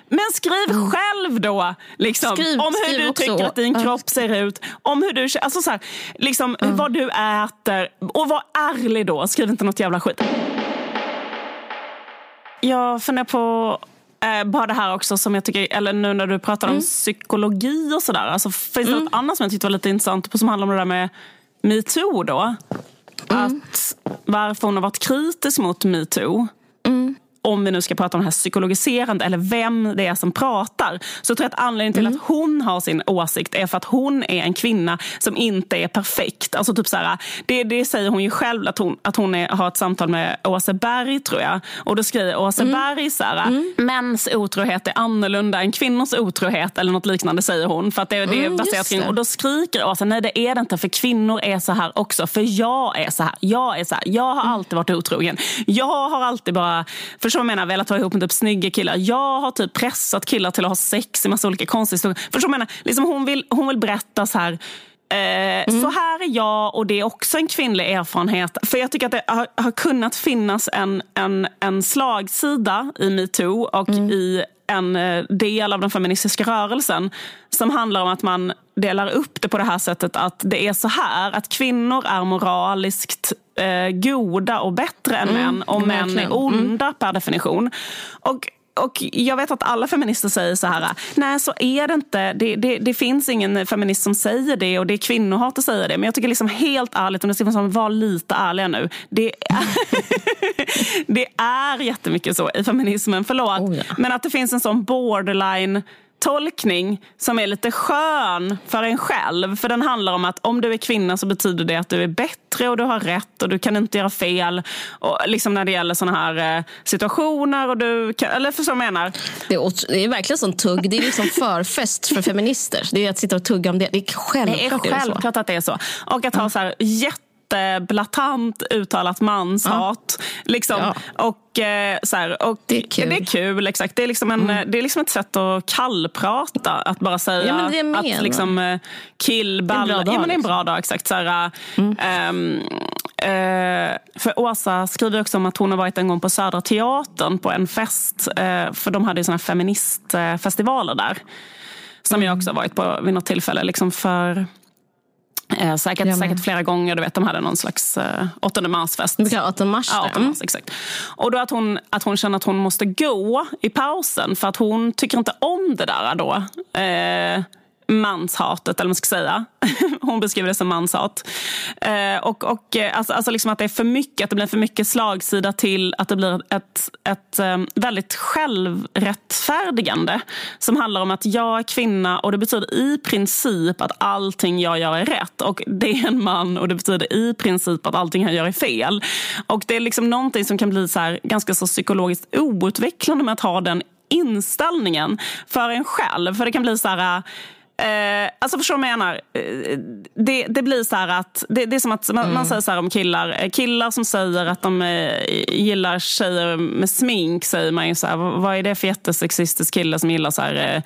men skriv mm. själv då! Liksom, skriv, om hur du tycker också. att din kropp ser ut. Om hur du, alltså så här, liksom, mm. vad du äter. Och var ärlig då. Skriv inte något jävla skit. Jag funderar på eh, bara det här också som jag tycker, eller nu när du pratar mm. om psykologi och sådär. Alltså, finns det mm. något annat som jag tyckte var lite intressant som handlar om det där med metoo då. Mm. Att varför hon har varit kritisk mot metoo. Mm om vi nu ska prata om det här psykologiserande eller vem det är som pratar så tror jag att anledningen till mm. att hon har sin åsikt är för att hon är en kvinna som inte är perfekt. Alltså typ så här, det, det säger hon ju själv att hon, att hon är, har ett samtal med Åse Berg tror jag. Och då skriver Åse mm. Berg så här, mm. mäns otrohet är annorlunda än kvinnors otrohet eller något liknande säger hon. För att det, det är mm, baserat kring, och då skriker Åse, nej det är det inte för kvinnor är så här också. För jag är så här, jag är så här, jag har mm. alltid varit otrogen. Jag har alltid bara, för Förstår du vad jag menar? Velat vara ihop med typ snygga killar. Jag har typ pressat killar till att ha sex i massa olika konstiga historier. Förstår du vad jag menar? Liksom hon, vill, hon vill berätta så här. Eh, mm. Så här är jag och det är också en kvinnlig erfarenhet. För jag tycker att det har, har kunnat finnas en, en, en slagsida i metoo och mm. i en eh, del av den feministiska rörelsen som handlar om att man delar upp det på det här sättet att det är så här att kvinnor är moraliskt eh, goda och bättre än män och män är verkligen. onda per definition. Och och jag vet att alla feminister säger så här, nej så är det inte. Det, det, det finns ingen feminist som säger det och det är kvinnohat att säga det. Men jag tycker liksom helt ärligt, om det som var lite ärliga nu. Det är, *laughs* det är jättemycket så i feminismen, förlåt. Oh ja. Men att det finns en sån borderline tolkning som är lite skön för en själv. För den handlar om att om du är kvinna så betyder det att du är bättre och du har rätt och du kan inte göra fel. Och liksom när det gäller såna här eh, situationer. Och du kan, eller för så jag menar. Det är, det är verkligen sån tugg. Det är liksom förfest för feminister. Det är att sitta och tugga om det. Det är självklart, Det är är det självklart att det är så. Och att ha så här jätteblatant uttalat manshat. Liksom. Ja. Och, eh, så här, och Det är kul. Mm. Det är kul, exakt. Det är, liksom en, det är liksom ett sätt att kallprata. Att bara säga Ja, men att liksom, eh, killball... Det är en bra dag, ja, men det är en liksom. bra dag, exakt. Så här, ehm, eh, för Åsa skriver också om att hon har varit en gång på Södra Teatern på en fest. Eh, för de hade ju såna feministfestivaler där. Som Mm. jag också har varit på vid något tillfälle. Liksom för eh, säkert, säkert flera gånger. Du vet, de hade någon slags eh, 8 mars-fest. Det brukar vara 8 mars. Ja, där. 8 mars, exakt. Och då att hon, att hon känner att hon måste gå i pausen för att hon tycker inte om det där då. Eh, manshatet, eller vad man ska säga. *laughs* Hon beskriver det som manshat. Eh, och och eh, alltså, alltså liksom att det är för mycket, att det blir för mycket slagsida till att det blir ett, ett eh, väldigt självrättfärdigande. Som handlar om att jag är kvinna och det betyder i princip att allting jag gör är rätt. Och det är en man och det betyder i princip att allting han gör är fel. Och det är liksom någonting som kan bli så här, ganska så psykologiskt outvecklande med att ha den inställningen för en själv. För det kan bli så här... Eh, Eh, alltså förstår du vad jag menar? Eh, det, det blir så här att, det, det är som att man, man säger så här om killar. Eh, Killar som säger att de eh, gillar tjejer med smink säger man ju så här, vad vad är det för jättesexistisk kille som gillar så här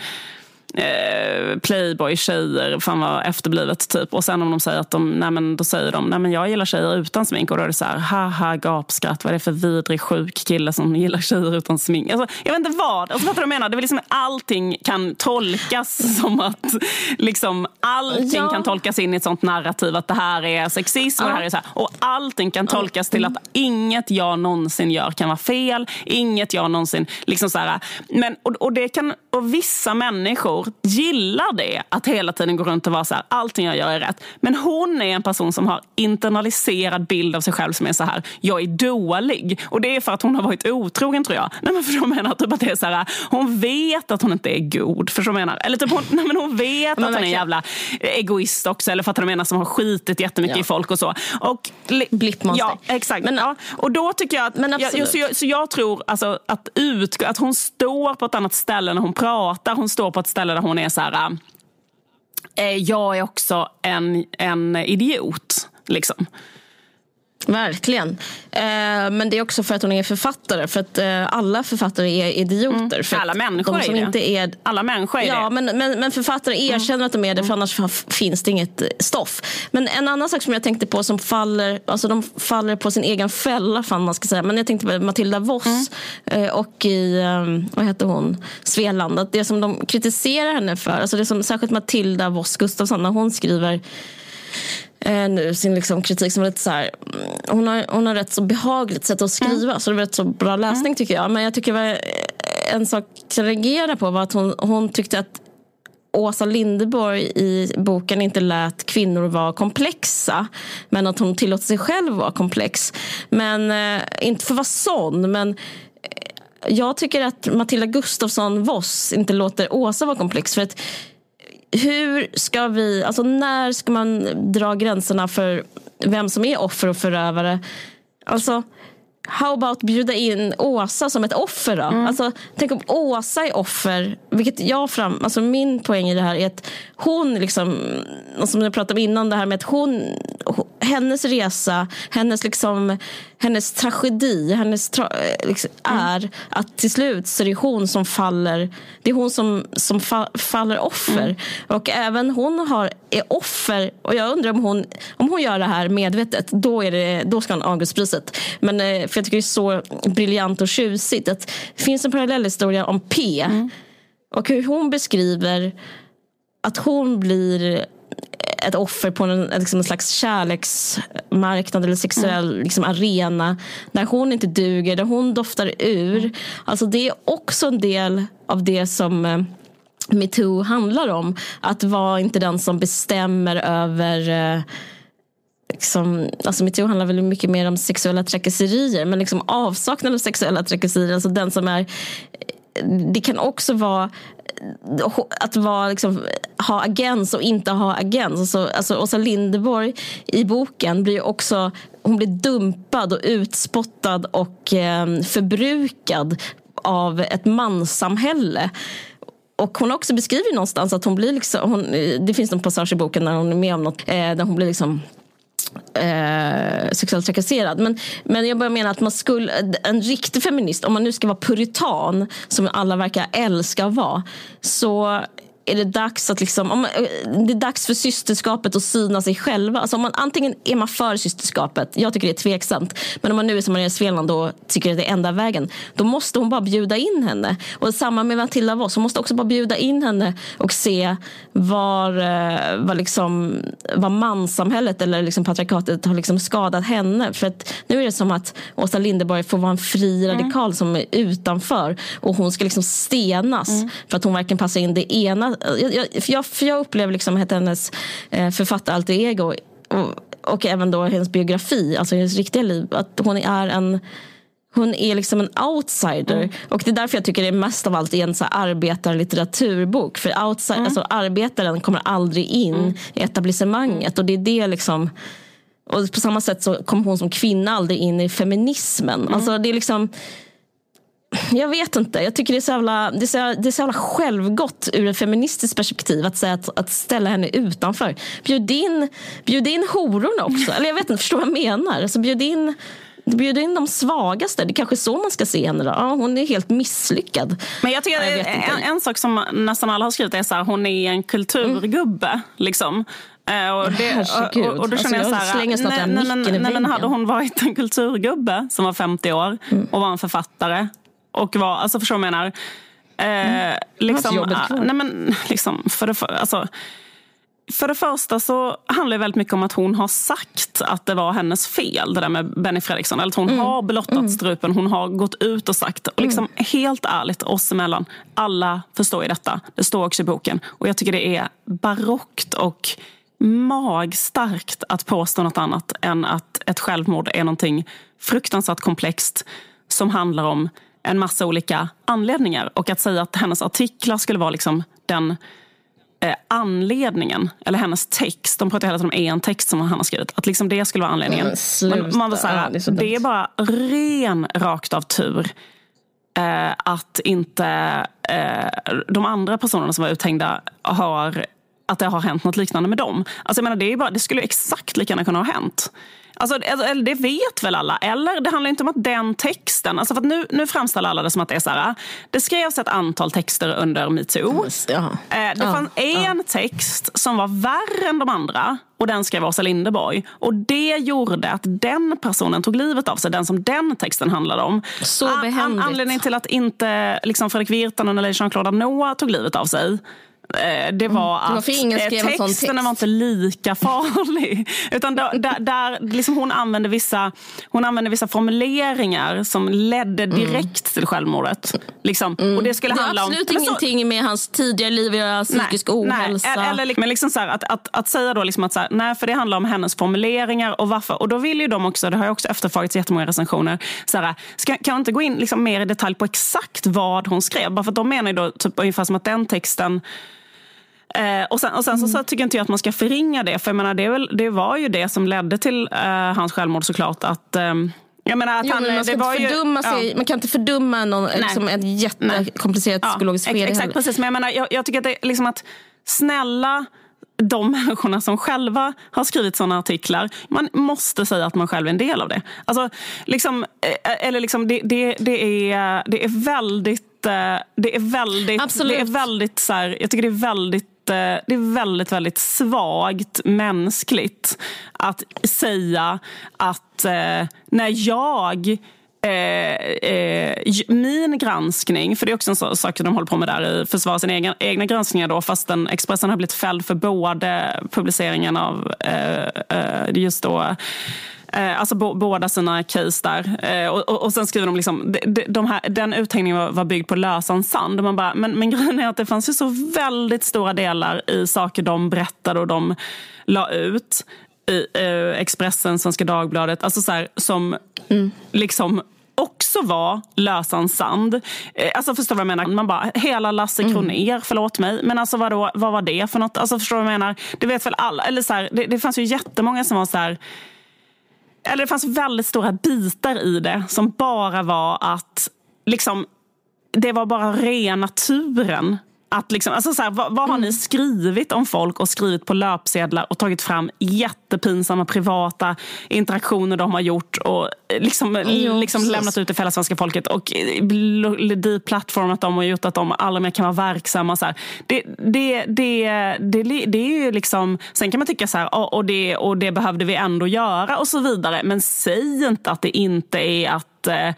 eh, playboy-tjejer, fan vad efterblivet typ. Och sen om de säger att de, nej men då säger de, nej men jag gillar tjejer utan smink. Och då är det så här, haha gapskratt, vad är det för vidrig sjuk kille som gillar tjejer utan smink? Alltså, jag vet inte vad, alltså, fattar du vad jag menar? Det är liksom allting kan tolkas *laughs* som att, liksom allting Ja. kan tolkas in i ett sånt narrativ att det här är sexism och det här är så här. Och allting kan tolkas till att inget jag någonsin gör kan vara fel, inget jag någonsin, liksom så här. Men, och, och, det kan, och vissa människor gillar det, att hela tiden gå runt och vara så här, allting jag gör är rätt. Men hon är en person som har internaliserad bild av sig själv som är så här, jag är dålig. Och det är för att hon har varit otrogen tror jag. Nej, men för jag menar typ att det är så här, hon vet att hon inte är god. För jag menar. Eller typ hon, nej, men hon vet att hon är en jävla egoist också. Eller för att jag menar som har skitit jättemycket Ja. i folk och så. Och, li- Blippmonster. Ja, exakt. Men- ja. Och då tycker jag att, Men jag, absolut. så, jag, så jag tror alltså, att, ut, att hon står på ett annat ställe när hon pratar. Hon står på ett ställe där hon är så här, äh, eh, jag är också en, en idiot. Liksom. Verkligen. Eh, men det är också för att hon är författare. För att eh, alla författare är idioter. För Mm. Alla att människor de är som det. inte är Alla människor är Ja, det. Mm. men, men, men författare erkänner att de är det för annars f- finns det inget stoff. Men en annan sak som jag tänkte på som faller, alltså de faller på sin egen fälla, fan man ska säga. Men jag tänkte på Matilda Voss Mm. eh, och i, eh, vad heter hon, Svealand. Att det som de kritiserar henne för, alltså det som särskilt Matilda Voss Gustafsson när hon skriver eh, nu sin liksom kritik som är lite så här, mm, hon, har, hon har rätt så behagligt sätt att skriva så det var rätt så bra läsning tycker jag. Men jag tycker var eh, en sak jag reagerade på var att hon, hon tyckte att Åsa Linderborg i boken inte lät kvinnor vara komplexa men att hon tillåter sig själv vara komplex. Men eh, inte för att vara sån men eh, jag tycker att Matilda Gustafsson Voss inte låter Åsa vara komplex. För att hur ska vi, alltså när ska man dra gränserna för vem som är offer och förövare? Alltså, how about bjuda in Åsa som ett offer då? Alltså, tänk om Åsa är offer, vilket jag fram, alltså min poäng i det här är att hon liksom, och som jag pratade om innan det här med att hon, hennes resa, hennes liksom, hennes tragedi, hennes tra, liksom, är att till slut så är det hon som faller, det är hon som, som fa, faller offer. Och även hon har, är offer och jag undrar om hon, om hon gör det här medvetet, då, är det, då ska hon ha Augustpriset. Men, eh, för jag tycker det är så briljant och tjusigt att det finns en parallellhistoria om P och hur hon beskriver att hon blir ett offer på en, liksom en slags kärleksmarknad eller sexuell mm. liksom, arena där hon inte duger, där hon doftar ur. Alltså det är också en del av det som eh, metoo handlar om. Att vara inte den som bestämmer över eh, Liksom, alltså metoo handlar väl mycket mer om sexuella trakasserier men liksom avsaknad av sexuella trakasserier, alltså den som är det kan också vara att vara, liksom, ha agens och inte ha agens. Alltså, alltså Åsa Linderborg i boken blir också hon blir dumpad och utspottad och eh, förbrukad av ett manssamhälle. Och hon har också beskrivit någonstans att hon blir liksom, hon, det finns en passage i boken när hon är med om något, eh, där hon blir liksom eh, sexuellt trakasserad. Men, men jag bara menar att man skulle, en riktig feminist, om man nu ska vara puritan, som alla verkar älska att vara, så är det dags att liksom, om man, det är dags för systerskapet att syna sig själva. Alltså om man, antingen är man för systerskapet, jag tycker det är tveksamt. Men om man nu är som Maria Sveland och tycker att det är enda vägen. Då måste hon bara bjuda in henne. Och samma med Matilda Voss, hon måste också bara bjuda in henne och se var, eh, var, liksom, var manssamhället eller liksom patriarkatet har liksom skadat henne. För att nu är det som att Åsa Linderborg får vara en fri mm. radikal mm. som är utanför. Och hon ska liksom stenas mm. för att hon varken passar in det ena jag, jag, för jag upplever liksom att hennes eh, författaralter ego och, och även då hennes biografi, alltså hennes riktiga liv, att hon är en hon är liksom en outsider. Mm. Och det är därför jag tycker det är mest av allt är en så här arbetarlitteraturbok. För outside, mm. alltså, arbetaren kommer aldrig in mm. i etablissemanget. Och det är det liksom... Och på samma sätt så kommer hon som kvinna aldrig in i feminismen. Mm. Alltså det är liksom jag vet inte. Jag tycker det är så jävla, det är så, det är så jävla självgott ur ett feministiskt perspektiv att, säga att, att ställa henne utanför. Bjud in, bjud in hororna också. Eller jag vet inte, förstår vad jag menar? Alltså bjud in bjuda in de svagaste. Det är kanske så man ska se henne. Då. Ja, hon är helt misslyckad. Men jag tycker jag en, en, sak som nästan alla har skrivit är att hon är en kulturgubbe. Mm. Liksom. Eh, och, det, och, och, då känner alltså, jag, så här, snart nej, nej, nej, nej, men hade hon varit en kulturgubbe som var 50 år mm. och var en författare och var, alltså förstår du vad jag menar? Eh, mm. liksom, ah, nej men, *laughs* liksom, för, det, för, alltså, för det första så handlar det väldigt mycket om att hon har sagt att det var hennes fel, det där med Benny Fredriksson. Eller att hon mm. har blottat mm. strupen, hon har gått ut och sagt. Och liksom, mm. Helt ärligt, oss emellan, alla förstår ju detta. Det står också i boken. Och jag tycker det är barockt och magstarkt att påstå något annat än att ett självmord är någonting fruktansvärt komplext som handlar om en massa olika anledningar. Och att säga att hennes artiklar skulle vara liksom den eh, anledningen, eller hennes text, de pratar hela tiden om en text som han har skrivit, att liksom det skulle vara anledningen. Man, man vill säga, ja, det, är det är bara ren rakt av tur eh, att inte eh, de andra personerna som var uthängda har att det har hänt något liknande med dem. Alltså jag menar, det, bara, det skulle exakt lika gärna kunna ha hänt. Alltså, det vet väl alla? Eller det handlar inte om att den texten... Alltså för nu, nu framställer alla det som att det är så här. Det skrevs ett antal texter under metoo. Ja. Eh, det fanns ja. en text som var värre än de andra och den skrev Åsa Linderborg. Och det gjorde att den personen tog livet av sig, den som den texten handlade om. Så behändigt. Anledningen till att inte liksom Fredrik Virtanen eller Jean-Claude Arnault tog livet av sig det var mm. att det var att texten var inte lika farlig. *laughs* Utan där, där, liksom hon, använde vissa, hon använde vissa formuleringar som ledde mm. direkt mm. till självmordet. Liksom. Mm. Och det skulle det handla absolut om, ingenting så, med hans tidigare liv att göra, psykisk nej, ohälsa. Nej, eller, men liksom så här, att, att, att, säga då liksom att så här, nej, för det handlar om hennes formuleringar och varför. Och då vill ju de också, det har jag också efterfrågat i jättemånga recensioner, så här, ska, kan jag inte gå in liksom mer i detalj på exakt vad hon skrev? Bara för att de menar ju då typ, ungefär som att den texten Eh, och sen, och sen så, så, tycker inte jag att man ska förringa det. För jag menar, det, väl, det var ju det som ledde till eh, hans självmord såklart. Att, eh, jag menar att jo, han, man, ska inte fördumma ju, sig, ja. man kan inte fördumma någon, liksom ett jättekomplicerat ja, psykologiskt skede. Exakt, precis. Men jag, menar, jag, jag tycker att det liksom att snälla de *laughs* människorna som själva har skrivit sådana artiklar, man måste säga att man själv är en del av det. Alltså, liksom, eh, eller liksom, det, det, det, är, det är väldigt... Eh, det är väldigt, Absolut. det är väldigt så här, jag tycker det är väldigt Eh, det är väldigt, väldigt svagt mänskligt att säga att eh, när jag Eh, eh, min granskning, för det är också en sak de håller på med där i försvara sina egna, egna granskningar då, fastän Expressen har blivit fälld för både publiceringen av eh, eh just då Eh, alltså båda sina case där. Eh, och, och, och, sen skriver de liksom, de, de här, den uthängningen var, var byggd på lösan sand. Man bara, men, men grejen är att det fanns ju så väldigt stora delar i saker de berättade och de la ut i eh, Expressen, Svenska Dagbladet, alltså så här, som mm. liksom också var lösan sand. Eh, alltså förstår vad jag menar? Man bara, hela Lasse mm. Kroner, mm. förlåt mig. Men alltså vadå, vad var det för något? Alltså förstår vad jag menar? Det vet väl alla. Eller så här, det, det fanns ju jättemånga som var så här eller det fanns väldigt stora bitar i det som bara var att liksom, det var bara rena turen att liksom, alltså så här, vad, vad, har ni mm. skrivit om folk och skrivit på löpsedlar och tagit fram jättepinsamma privata interaktioner de har gjort och liksom, jo, liksom lämnat ut till hela svenska folket och deplattformat dem och gjort att de aldrig mer kan vara verksamma. Så här. Det, det, det, det, det är ju liksom, sen kan man tycka så här, och, det, och det behövde vi ändå göra och så vidare. Men säg inte att det inte är att eh,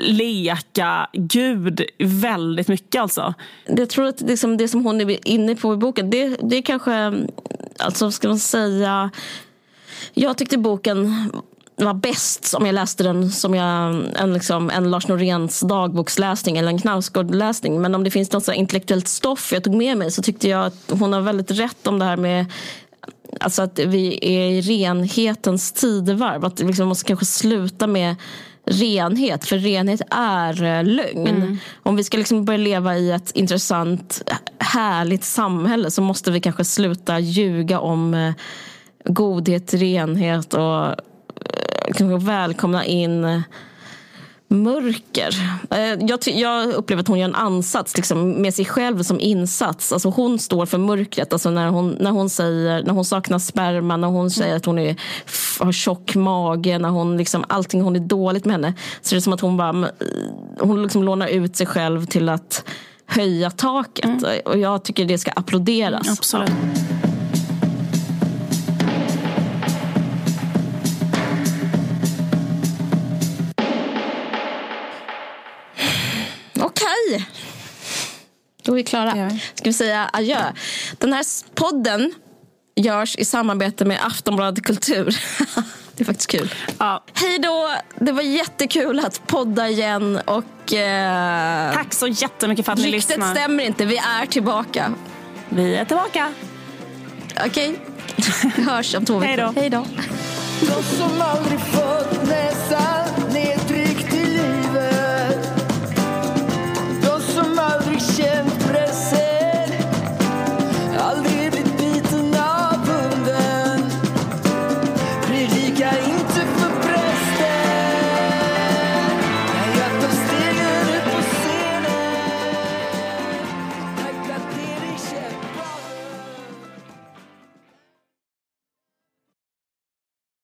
leka Gud väldigt mycket. Alltså. Jag tror att liksom det som hon är inne på i boken, det, det är kanske, alltså ska man säga, jag tyckte boken var bäst som jag läste den som jag, en, liksom, en Lars Noréns dagboksläsning eller en Knausgård-läsning. Men om det finns något intellektuellt stoff jag tog med mig så tyckte jag att hon har väldigt rätt om det här med Alltså att vi är i renhetens tidevarv. Att vi liksom måste kanske sluta med renhet. För renhet är eh, lögn. Mm. Om vi ska liksom börja leva i ett intressant, härligt samhälle så måste vi kanske sluta ljuga om eh, godhet, renhet och eh, kanske välkomna in mörker. Eh, jag, jag, upplever att hon gör en ansats liksom, med sig själv som insats. Alltså hon står för mörkret. Alltså när, hon, när, hon säger, när hon saknar sperma, när hon säger att hon är, har tjock mage, när hon liksom, allting hon är dåligt med henne. Så det är som att hon bara hon liksom lånar ut sig själv till att höja taket. Mm. Och jag tycker det ska applåderas. Absolut. Då är vi klara. Ja. Ska vi säga adjö. Den här podden görs i samarbete med Aftonbladet Kultur. *laughs* Det är faktiskt kul. Ja. Hej då! Det var jättekul att podda igen. Och, eh, Tack så jättemycket för att ni lyssnar. Ryktet stämmer inte. Vi är tillbaka. Vi är tillbaka. Okej. Okay. *laughs* Vi hörs om två veckor. Hej då. Hej då.